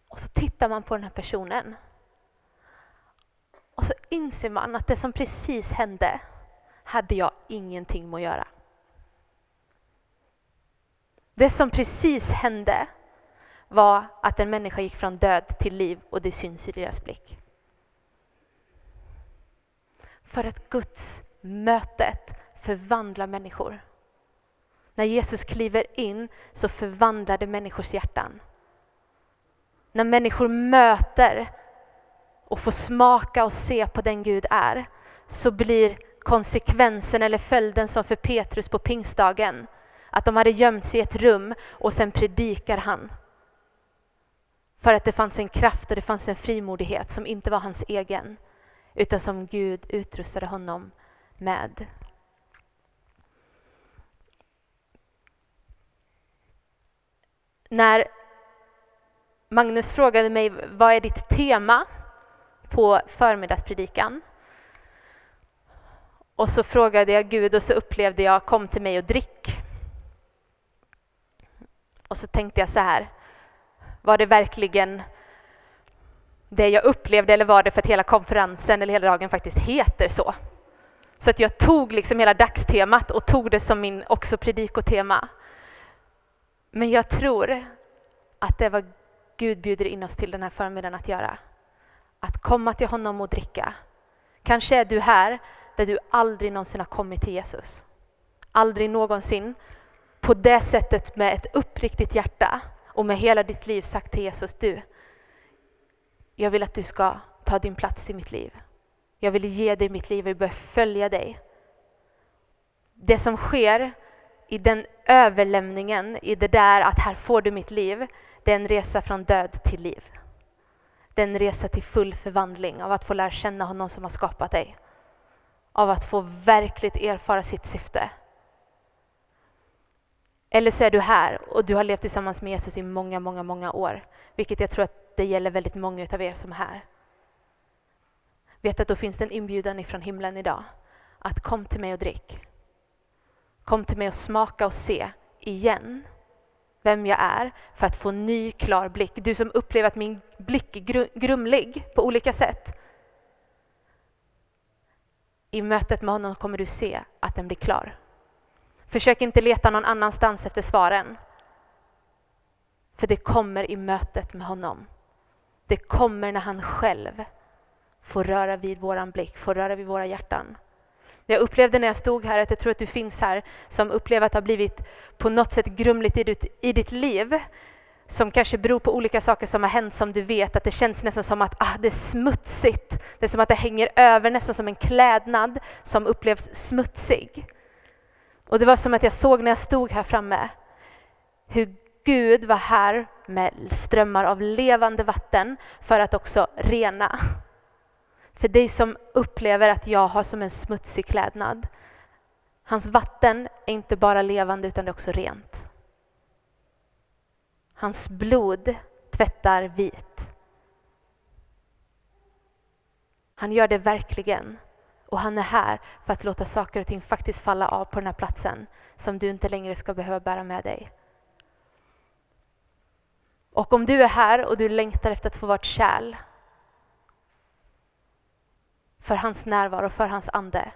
Och så tittar man på den här personen. Och så inser man att det som precis hände hade jag ingenting med att göra. Det som precis hände var att en människa gick från död till liv och det syns i deras blick. För att Guds mötet förvandlar människor. När Jesus kliver in så förvandlar det människors hjärtan. När människor möter och får smaka och se på den Gud är så blir konsekvensen eller följden som för Petrus på pingstdagen att de hade gömt sig i ett rum och sen predikar han. För att det fanns en kraft och det fanns en frimodighet som inte var hans egen utan som Gud utrustade honom med. När Magnus frågade mig vad är ditt tema på förmiddagspredikan Och så frågade jag Gud och så upplevde jag kom till mig och drick. Och så tänkte jag så här, var det verkligen det jag upplevde eller var det för att hela konferensen eller hela dagen faktiskt heter så? Så att jag tog liksom hela dagstemat och tog det som min också predikotema. Men jag tror att det är vad Gud bjuder in oss till den här förmiddagen att göra. Att komma till honom och dricka. Kanske är du här där du aldrig någonsin har kommit till Jesus. Aldrig någonsin på det sättet med ett uppriktigt hjärta och med hela ditt liv sagt till Jesus, du, jag vill att du ska ta din plats i mitt liv. Jag vill ge dig mitt liv och börja följa dig. Det som sker i den överlämningen, i det där att här får du mitt liv, det är en resa från död till liv. Det är en resa till full förvandling av att få lära känna honom som har skapat dig. Av att få verkligt erfara sitt syfte. Eller så är du här och du har levt tillsammans med Jesus i många, många, många år. Vilket jag tror att det gäller väldigt många av er som är här. Vet att då finns det en inbjudan ifrån himlen idag. Att kom till mig och drick. Kom till mig och smaka och se igen vem jag är för att få ny klar blick. Du som upplever att min blick är grumlig på olika sätt. I mötet med honom kommer du se att den blir klar. Försök inte leta någon annanstans efter svaren. För det kommer i mötet med honom. Det kommer när han själv får röra vid våran blick, får röra vid våra hjärtan. Jag upplevde när jag stod här att jag tror att du finns här som upplever att det har blivit på något sätt grumligt i ditt, liv. Som kanske beror på olika saker som har hänt som du vet att det känns nästan som att ah, det är smutsigt. Det är som att det hänger över nästan som en klädnad som upplevs smutsig. Och det var som att jag såg när jag stod här framme hur Gud var här med strömmar av levande vatten för att också rena. För dig som upplever att jag har som en smutsig klädnad. Hans vatten är inte bara levande utan det är också rent. Hans blod tvättar vit. Han gör det verkligen. Och han är här för att låta saker och ting faktiskt falla av på den här platsen som du inte längre ska behöva bära med dig. Och om du är här och du längtar efter att få vara ett kärl för hans närvaro, för hans ande,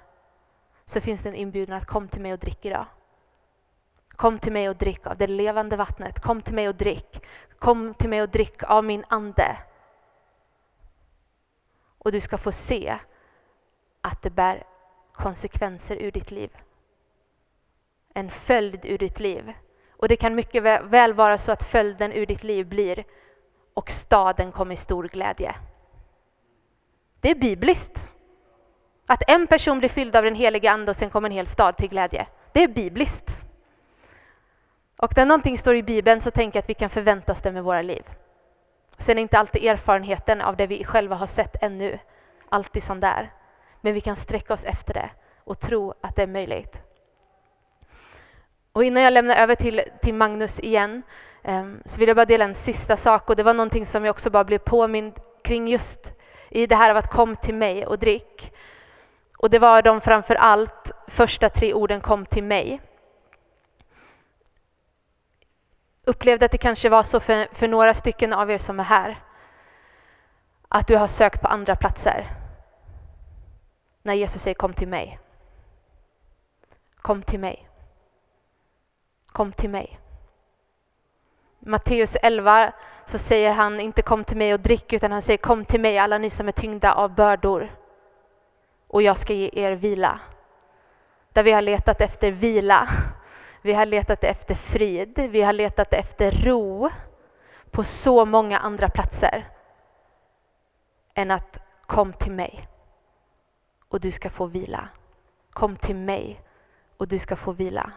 så finns det en inbjudan att kom till mig och drick idag. Kom till mig och drick av det levande vattnet. Kom till mig och drick. Kom till mig och drick av min ande. Och du ska få se att det bär konsekvenser ur ditt liv. En följd ur ditt liv. Och det kan mycket väl vara så att följden ur ditt liv blir och staden kommer i stor glädje. Det är bibliskt. Att en person blir fylld av den heliga Ande och sen kommer en hel stad till glädje. Det är bibliskt. Och när någonting står i Bibeln så tänker jag att vi kan förvänta oss det med våra liv. Sen är inte alltid erfarenheten av det vi själva har sett ännu alltid sån där. Men vi kan sträcka oss efter det och tro att det är möjligt. Och innan jag lämnar över till, till Magnus igen ehm, så vill jag bara dela en sista sak och det var någonting som jag också bara blev påmind kring just i det här av att kom till mig och drick. Och det var de framför allt första tre orden kom till mig. Upplevde att det kanske var så för, för några stycken av er som är här. Att du har sökt på andra platser. När Jesus säger kom till mig. Kom till mig. Kom till mig. Matteus 11 så säger han inte kom till mig och drick utan han säger kom till mig alla ni som är tyngda av bördor och jag ska ge er vila. Där vi har letat efter vila, vi har letat efter frid, vi har letat efter ro på så många andra platser än att kom till mig och du ska få vila. Kom till mig och du ska få vila.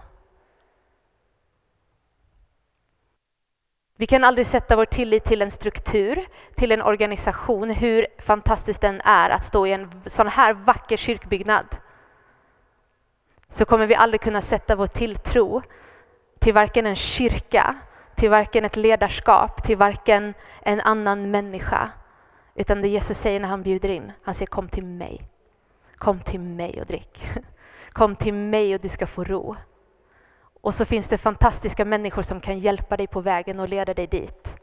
Vi kan aldrig sätta vår tillit till en struktur, till en organisation, hur fantastiskt den är att stå i en sån här vacker kyrkbyggnad. Så kommer vi aldrig kunna sätta vår tilltro till varken en kyrka, till varken ett ledarskap, till varken en annan människa. Utan det Jesus säger när han bjuder in, han säger kom till mig. Kom till mig och drick. [LAUGHS] Kom till mig och du ska få ro. Och så finns det fantastiska människor som kan hjälpa dig på vägen och leda dig dit.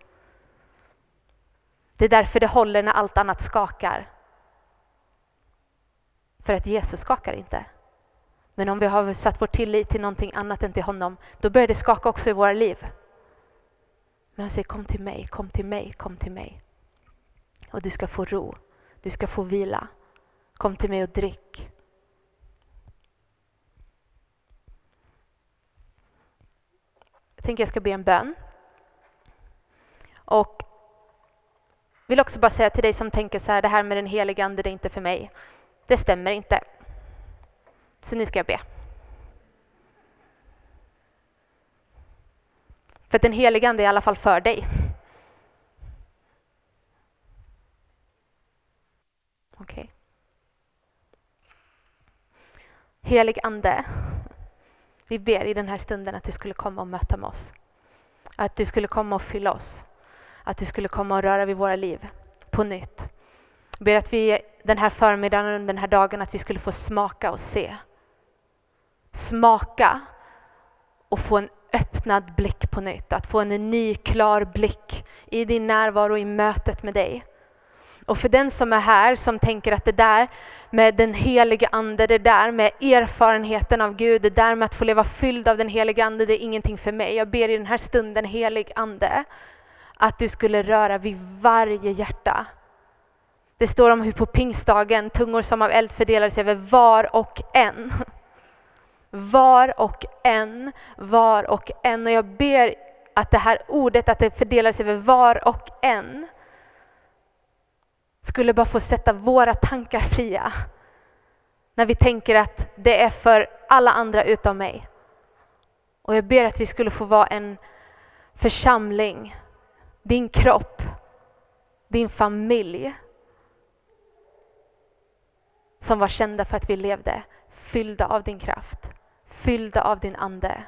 Det är därför det håller när allt annat skakar. För att Jesus skakar inte. Men om vi har satt vår tillit till någonting annat än till honom, då börjar det skaka också i våra liv. Men han säger kom till mig, kom till mig, kom till mig. Och du ska få ro, du ska få vila. Kom till mig och drick. Jag tänker jag ska be en bön. Och vill också bara säga till dig som tänker så här, det här med den heliga ande, det är inte för mig. Det stämmer inte. Så nu ska jag be. För att den heliga ande är i alla fall för dig. Okej. Okay. Helig ande, vi ber i den här stunden att du skulle komma och möta med oss. Att du skulle komma och fylla oss. Att du skulle komma och röra vid våra liv på nytt. Jag ber att vi den här förmiddagen och den här dagen att vi skulle få smaka och se. Smaka och få en öppnad blick på nytt. Att få en ny klar blick i din närvaro i mötet med dig. Och för den som är här som tänker att det där med den helige ande, det där med erfarenheten av Gud, det där med att få leva fylld av den helige ande, det är ingenting för mig. Jag ber i den här stunden, helig ande, att du skulle röra vid varje hjärta. Det står om hur på pingstdagen tungor som av eld fördelades över var och en. Var och en, var och en. Och jag ber att det här ordet, att det fördelades över var och en, skulle bara få sätta våra tankar fria. När vi tänker att det är för alla andra utom mig. Och jag ber att vi skulle få vara en församling, din kropp, din familj, som var kända för att vi levde fyllda av din kraft, fyllda av din ande.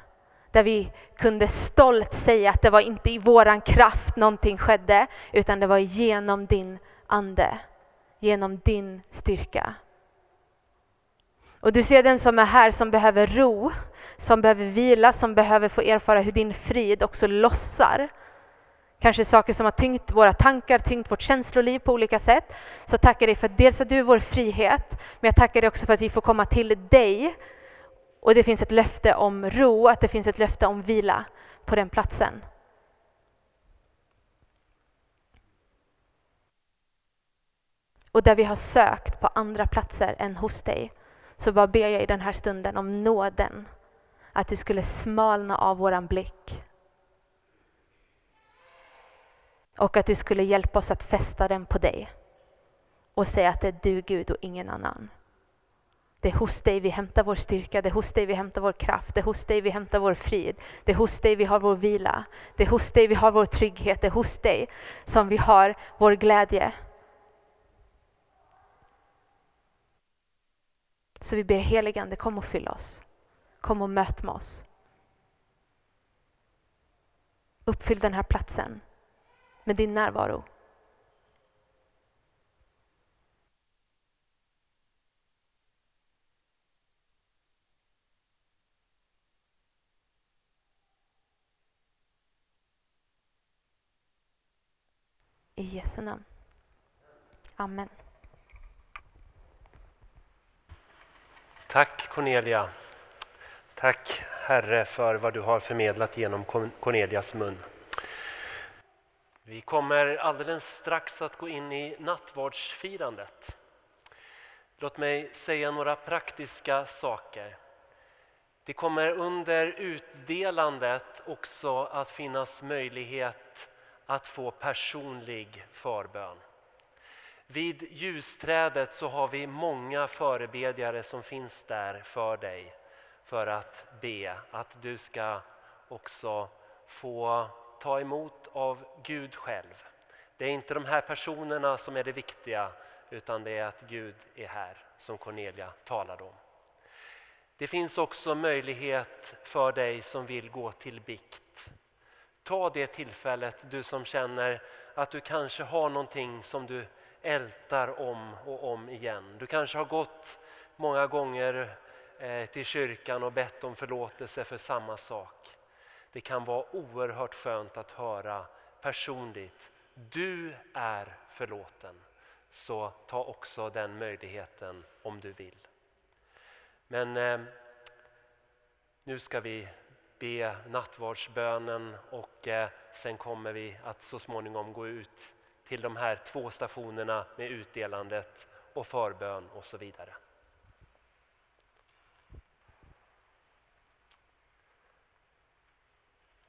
Där vi kunde stolt säga att det var inte i våran kraft någonting skedde, utan det var genom din ande, genom din styrka. Och du ser den som är här som behöver ro, som behöver vila, som behöver få erfara hur din frid också lossar. Kanske saker som har tyngt våra tankar, tyngt vårt känsloliv på olika sätt. Så tackar dig för att dels att du är vår frihet, men jag tackar dig också för att vi får komma till dig. Och det finns ett löfte om ro, att det finns ett löfte om vila på den platsen. Och där vi har sökt på andra platser än hos dig, så bara ber jag i den här stunden om nåden. Att du skulle smalna av våran blick. Och att du skulle hjälpa oss att fästa den på dig. Och säga att det är du Gud och ingen annan. Det är hos dig vi hämtar vår styrka, det är hos dig vi hämtar vår kraft, det är hos dig vi hämtar vår frid, det är hos dig vi har vår vila, det är hos dig vi har vår trygghet, det är hos dig som vi har vår glädje. Så vi ber heligande, kom och fyll oss. Kom och möt med oss. Uppfyll den här platsen med din närvaro. I Jesu namn. Amen. Tack Cornelia. Tack Herre för vad du har förmedlat genom Cornelias mun. Vi kommer alldeles strax att gå in i nattvardsfirandet. Låt mig säga några praktiska saker. Det kommer under utdelandet också att finnas möjlighet att få personlig förbön. Vid ljusträdet så har vi många förebedjare som finns där för dig för att be att du ska också få ta emot av Gud själv. Det är inte de här personerna som är det viktiga utan det är att Gud är här som Cornelia talade om. Det finns också möjlighet för dig som vill gå till bikt. Ta det tillfället du som känner att du kanske har någonting som du ältar om och om igen. Du kanske har gått många gånger eh, till kyrkan och bett om förlåtelse för samma sak. Det kan vara oerhört skönt att höra personligt, du är förlåten. Så ta också den möjligheten om du vill. Men eh, nu ska vi be nattvardsbönen och eh, sen kommer vi att så småningom gå ut till de här två stationerna med utdelandet och förbön och så vidare.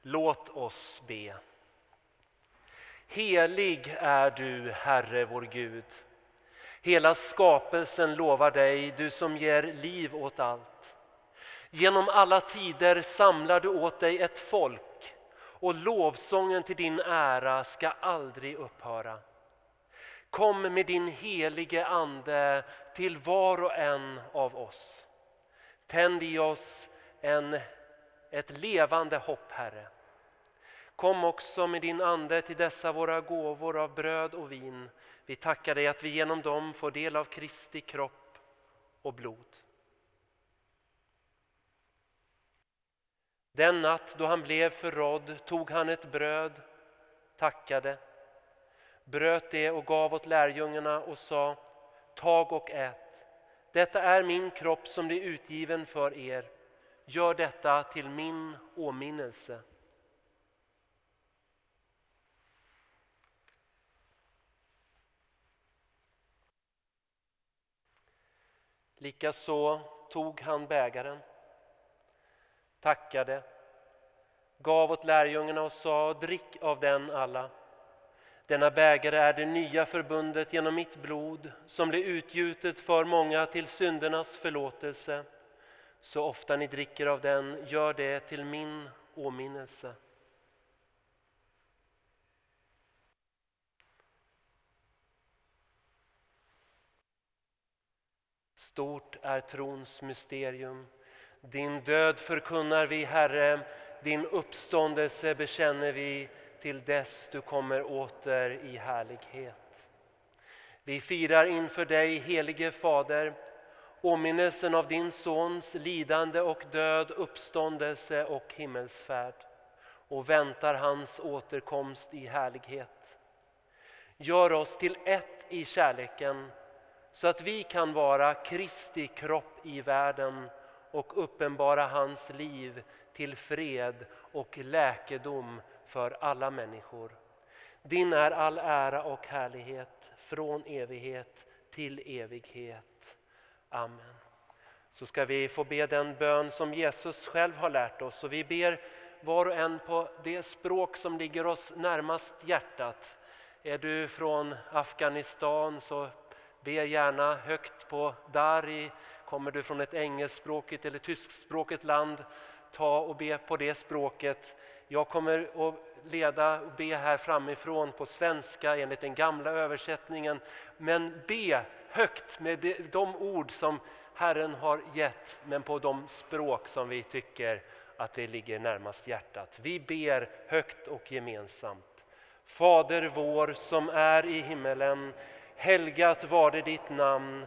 Låt oss be. Helig är du, Herre vår Gud. Hela skapelsen lovar dig, du som ger liv åt allt. Genom alla tider samlar du åt dig ett folk och lovsången till din ära ska aldrig upphöra. Kom med din helige Ande till var och en av oss. Tänd i oss en, ett levande hopp, Herre. Kom också med din Ande till dessa våra gåvor av bröd och vin. Vi tackar dig att vi genom dem får del av Kristi kropp och blod. Den natt då han blev förrådd tog han ett bröd, tackade, bröt det och gav åt lärjungarna och sa Tag och ät. Detta är min kropp som blir utgiven för er. Gör detta till min åminnelse. Likaså tog han bägaren, tackade, gav åt lärjungarna och sa drick av den alla. Denna bägare är det nya förbundet genom mitt blod som blir utgjutet för många till syndernas förlåtelse. Så ofta ni dricker av den, gör det till min åminnelse. Stort är trons mysterium. Din död förkunnar vi, Herre, din uppståndelse bekänner vi till dess du kommer åter i härlighet. Vi firar inför dig, helige Fader, åminnelsen av din Sons lidande och död, uppståndelse och himmelsfärd och väntar hans återkomst i härlighet. Gör oss till ett i kärleken så att vi kan vara Kristi kropp i världen och uppenbara hans liv till fred och läkedom för alla människor. Din är all ära och härlighet från evighet till evighet. Amen. Så ska vi få be den bön som Jesus själv har lärt oss och vi ber var och en på det språk som ligger oss närmast hjärtat. Är du från Afghanistan så Be gärna högt på Dari. Kommer du från ett engelskspråkigt eller tyskspråkigt land, ta och be på det språket. Jag kommer att leda och be här framifrån på svenska enligt den gamla översättningen. Men be högt med de ord som Herren har gett, men på de språk som vi tycker att det ligger närmast hjärtat. Vi ber högt och gemensamt. Fader vår som är i himmelen Helgat var det ditt namn,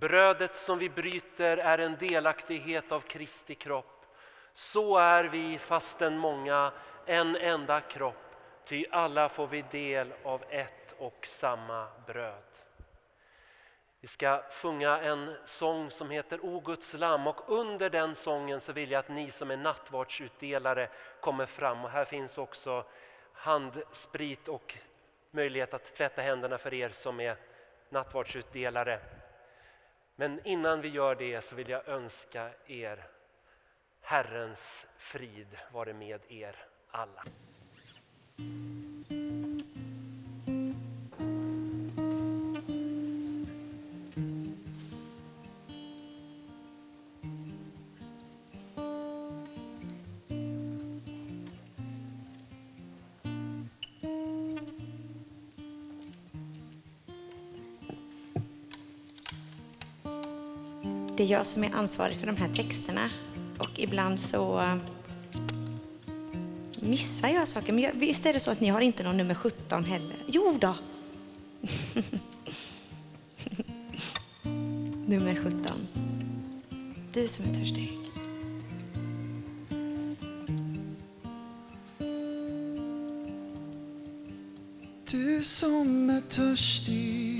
Brödet som vi bryter är en delaktighet av Kristi kropp. Så är vi, fastän många, en enda kropp, ty alla får vi del av ett och samma bröd. Vi ska sjunga en sång som heter O Guds lam och under den sången så vill jag att ni som är nattvardsutdelare kommer fram och här finns också handsprit och möjlighet att tvätta händerna för er som är nattvardsutdelare. Men innan vi gör det så vill jag önska er Herrens frid vare med er alla. Jag som är ansvarig för de här texterna. Och ibland så eh, missar jag saker. Men jag, visst är det så att ni har inte någon nummer 17 heller? Jo då. [LAUGHS] nummer 17. Du som är törstig. Du som är törstig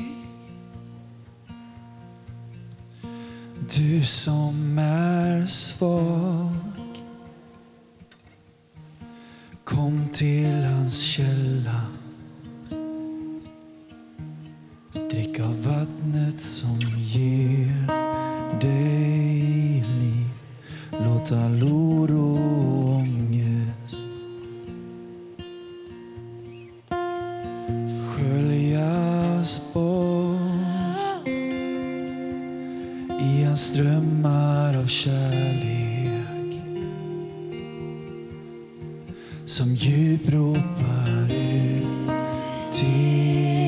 Du som är svag. Kom till hans källa i strömmar av kärlek. Som djup ropar ut till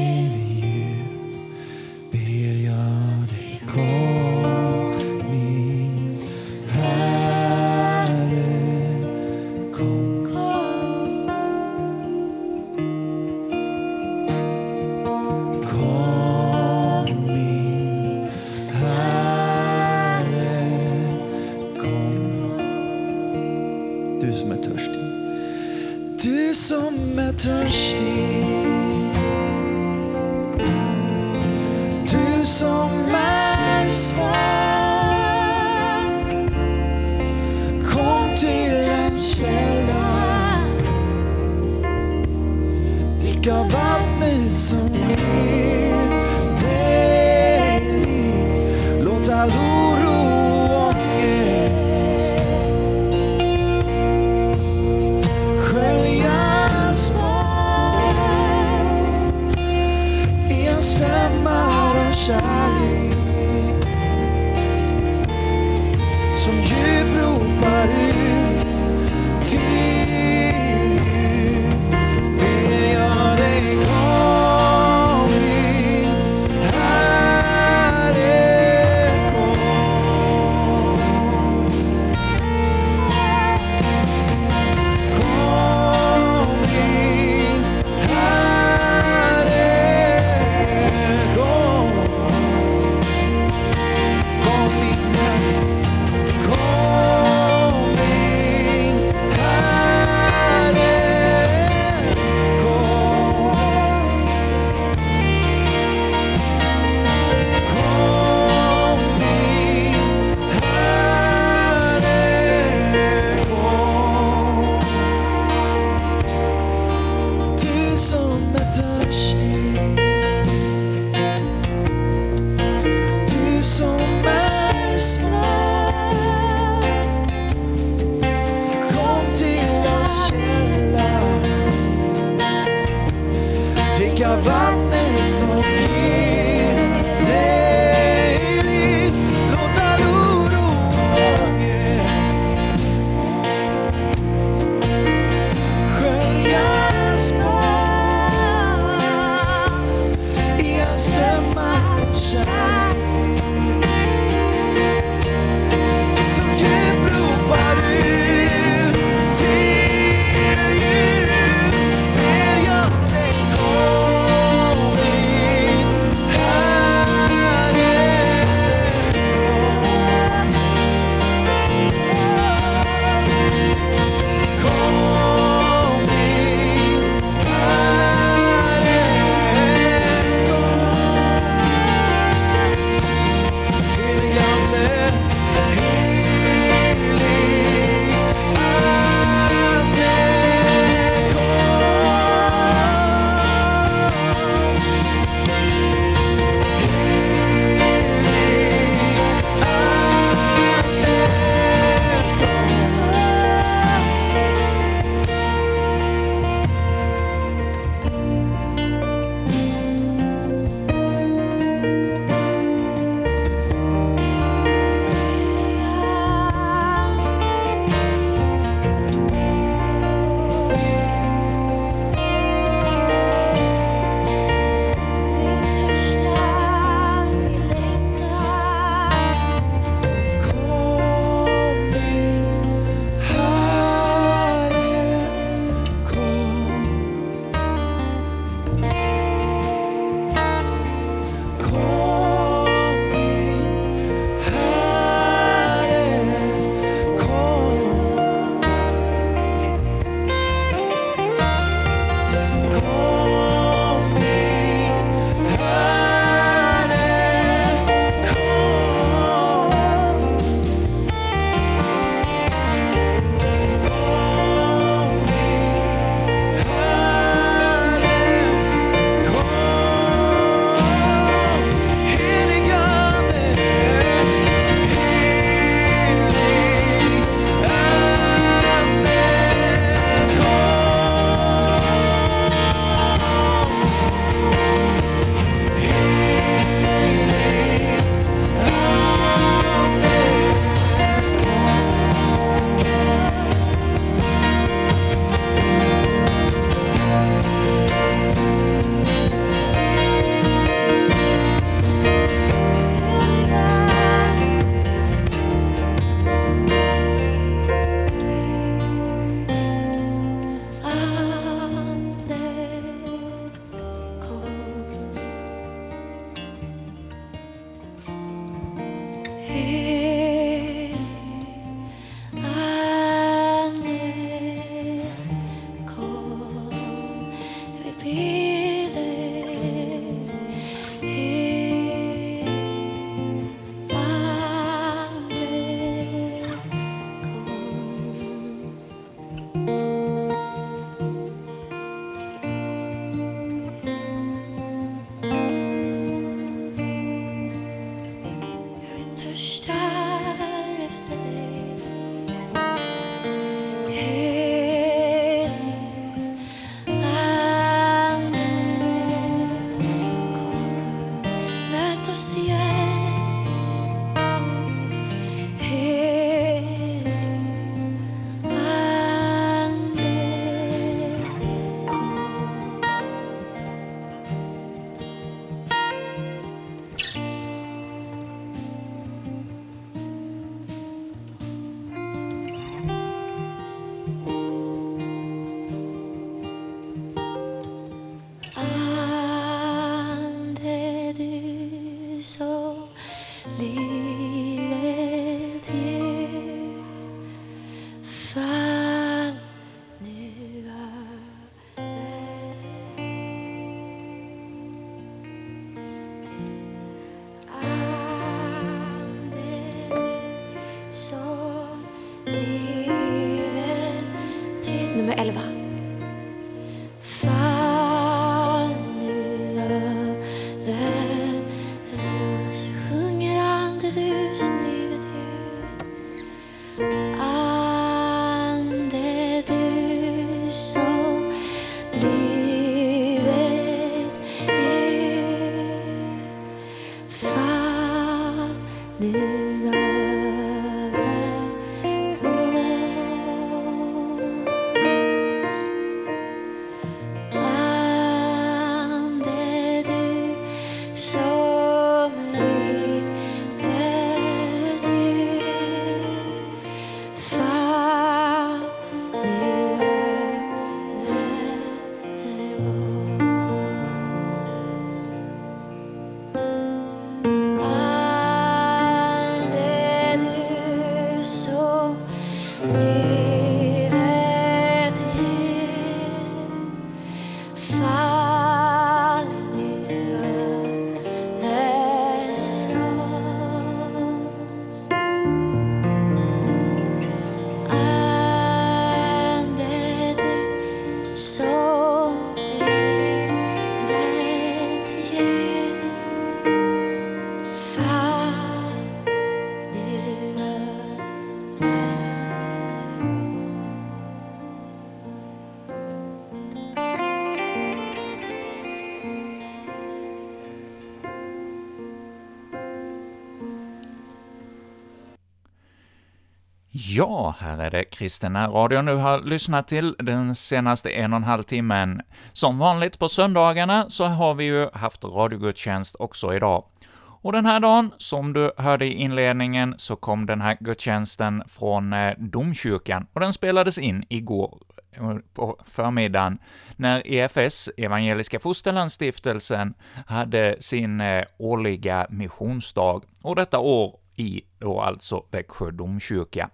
Ja, här är det Kristina Radio nu har lyssnat till den senaste en och en halv timmen. Som vanligt på söndagarna så har vi ju haft radiogudstjänst också idag. Och den här dagen, som du hörde i inledningen, så kom den här gudstjänsten från eh, domkyrkan, och den spelades in igår eh, på förmiddagen, när EFS, Evangeliska Fosterlandsstiftelsen, hade sin eh, årliga missionsdag, och detta år i då alltså Växjö domkyrka.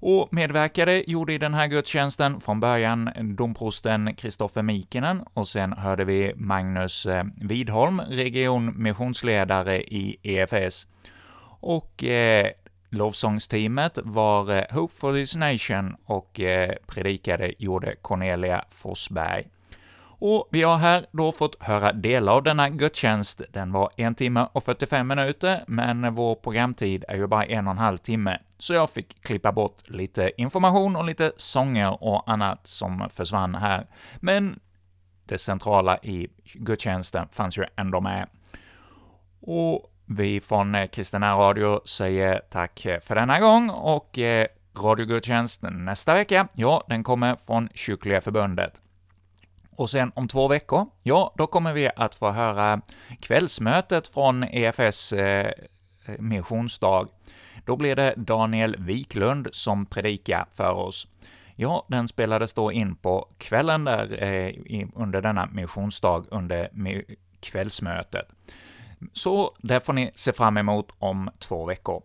Och medverkade gjorde i den här gudstjänsten från början domprosten Kristoffer Mikinen, och sen hörde vi Magnus eh, Widholm, regionmissionsledare i EFS. Och eh, lovsångsteamet var eh, Hope for this nation, och eh, predikade gjorde Cornelia Forsberg. Och vi har här då fått höra delar av denna gudstjänst. Den var en timme och 45 minuter, men vår programtid är ju bara en och en halv timme, så jag fick klippa bort lite information och lite sånger och annat som försvann här. Men det centrala i gudstjänsten fanns ju ändå med. Och vi från Kristina Radio säger tack för denna gång, och eh, radiogudstjänsten nästa vecka, ja, den kommer från Kyrkliga Förbundet. Och sen om två veckor, ja, då kommer vi att få höra kvällsmötet från EFS eh, missionsdag. Då blir det Daniel Wiklund som predikar för oss. Ja, den spelades då in på kvällen där eh, under denna missionsdag under kvällsmötet. Så det får ni se fram emot om två veckor.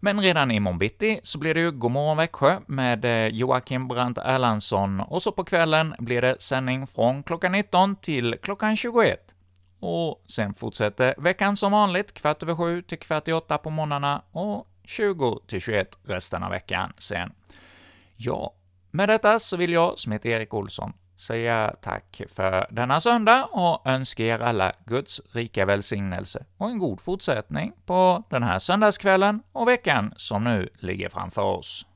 Men redan imorgon bitti så blir det ju Godmorgon Växjö med eh, Joakim Brandt Erlandsson, och så på kvällen blir det sändning från klockan 19 till klockan 21. Och sen fortsätter veckan som vanligt, kvart över sju till kvart i åtta på morgnarna och 20 till 21 resten av veckan sen. Ja, med detta så vill jag, som heter Erik Olsson, säga tack för denna söndag och önska er alla Guds rika välsignelse och en god fortsättning på den här söndagskvällen och veckan som nu ligger framför oss.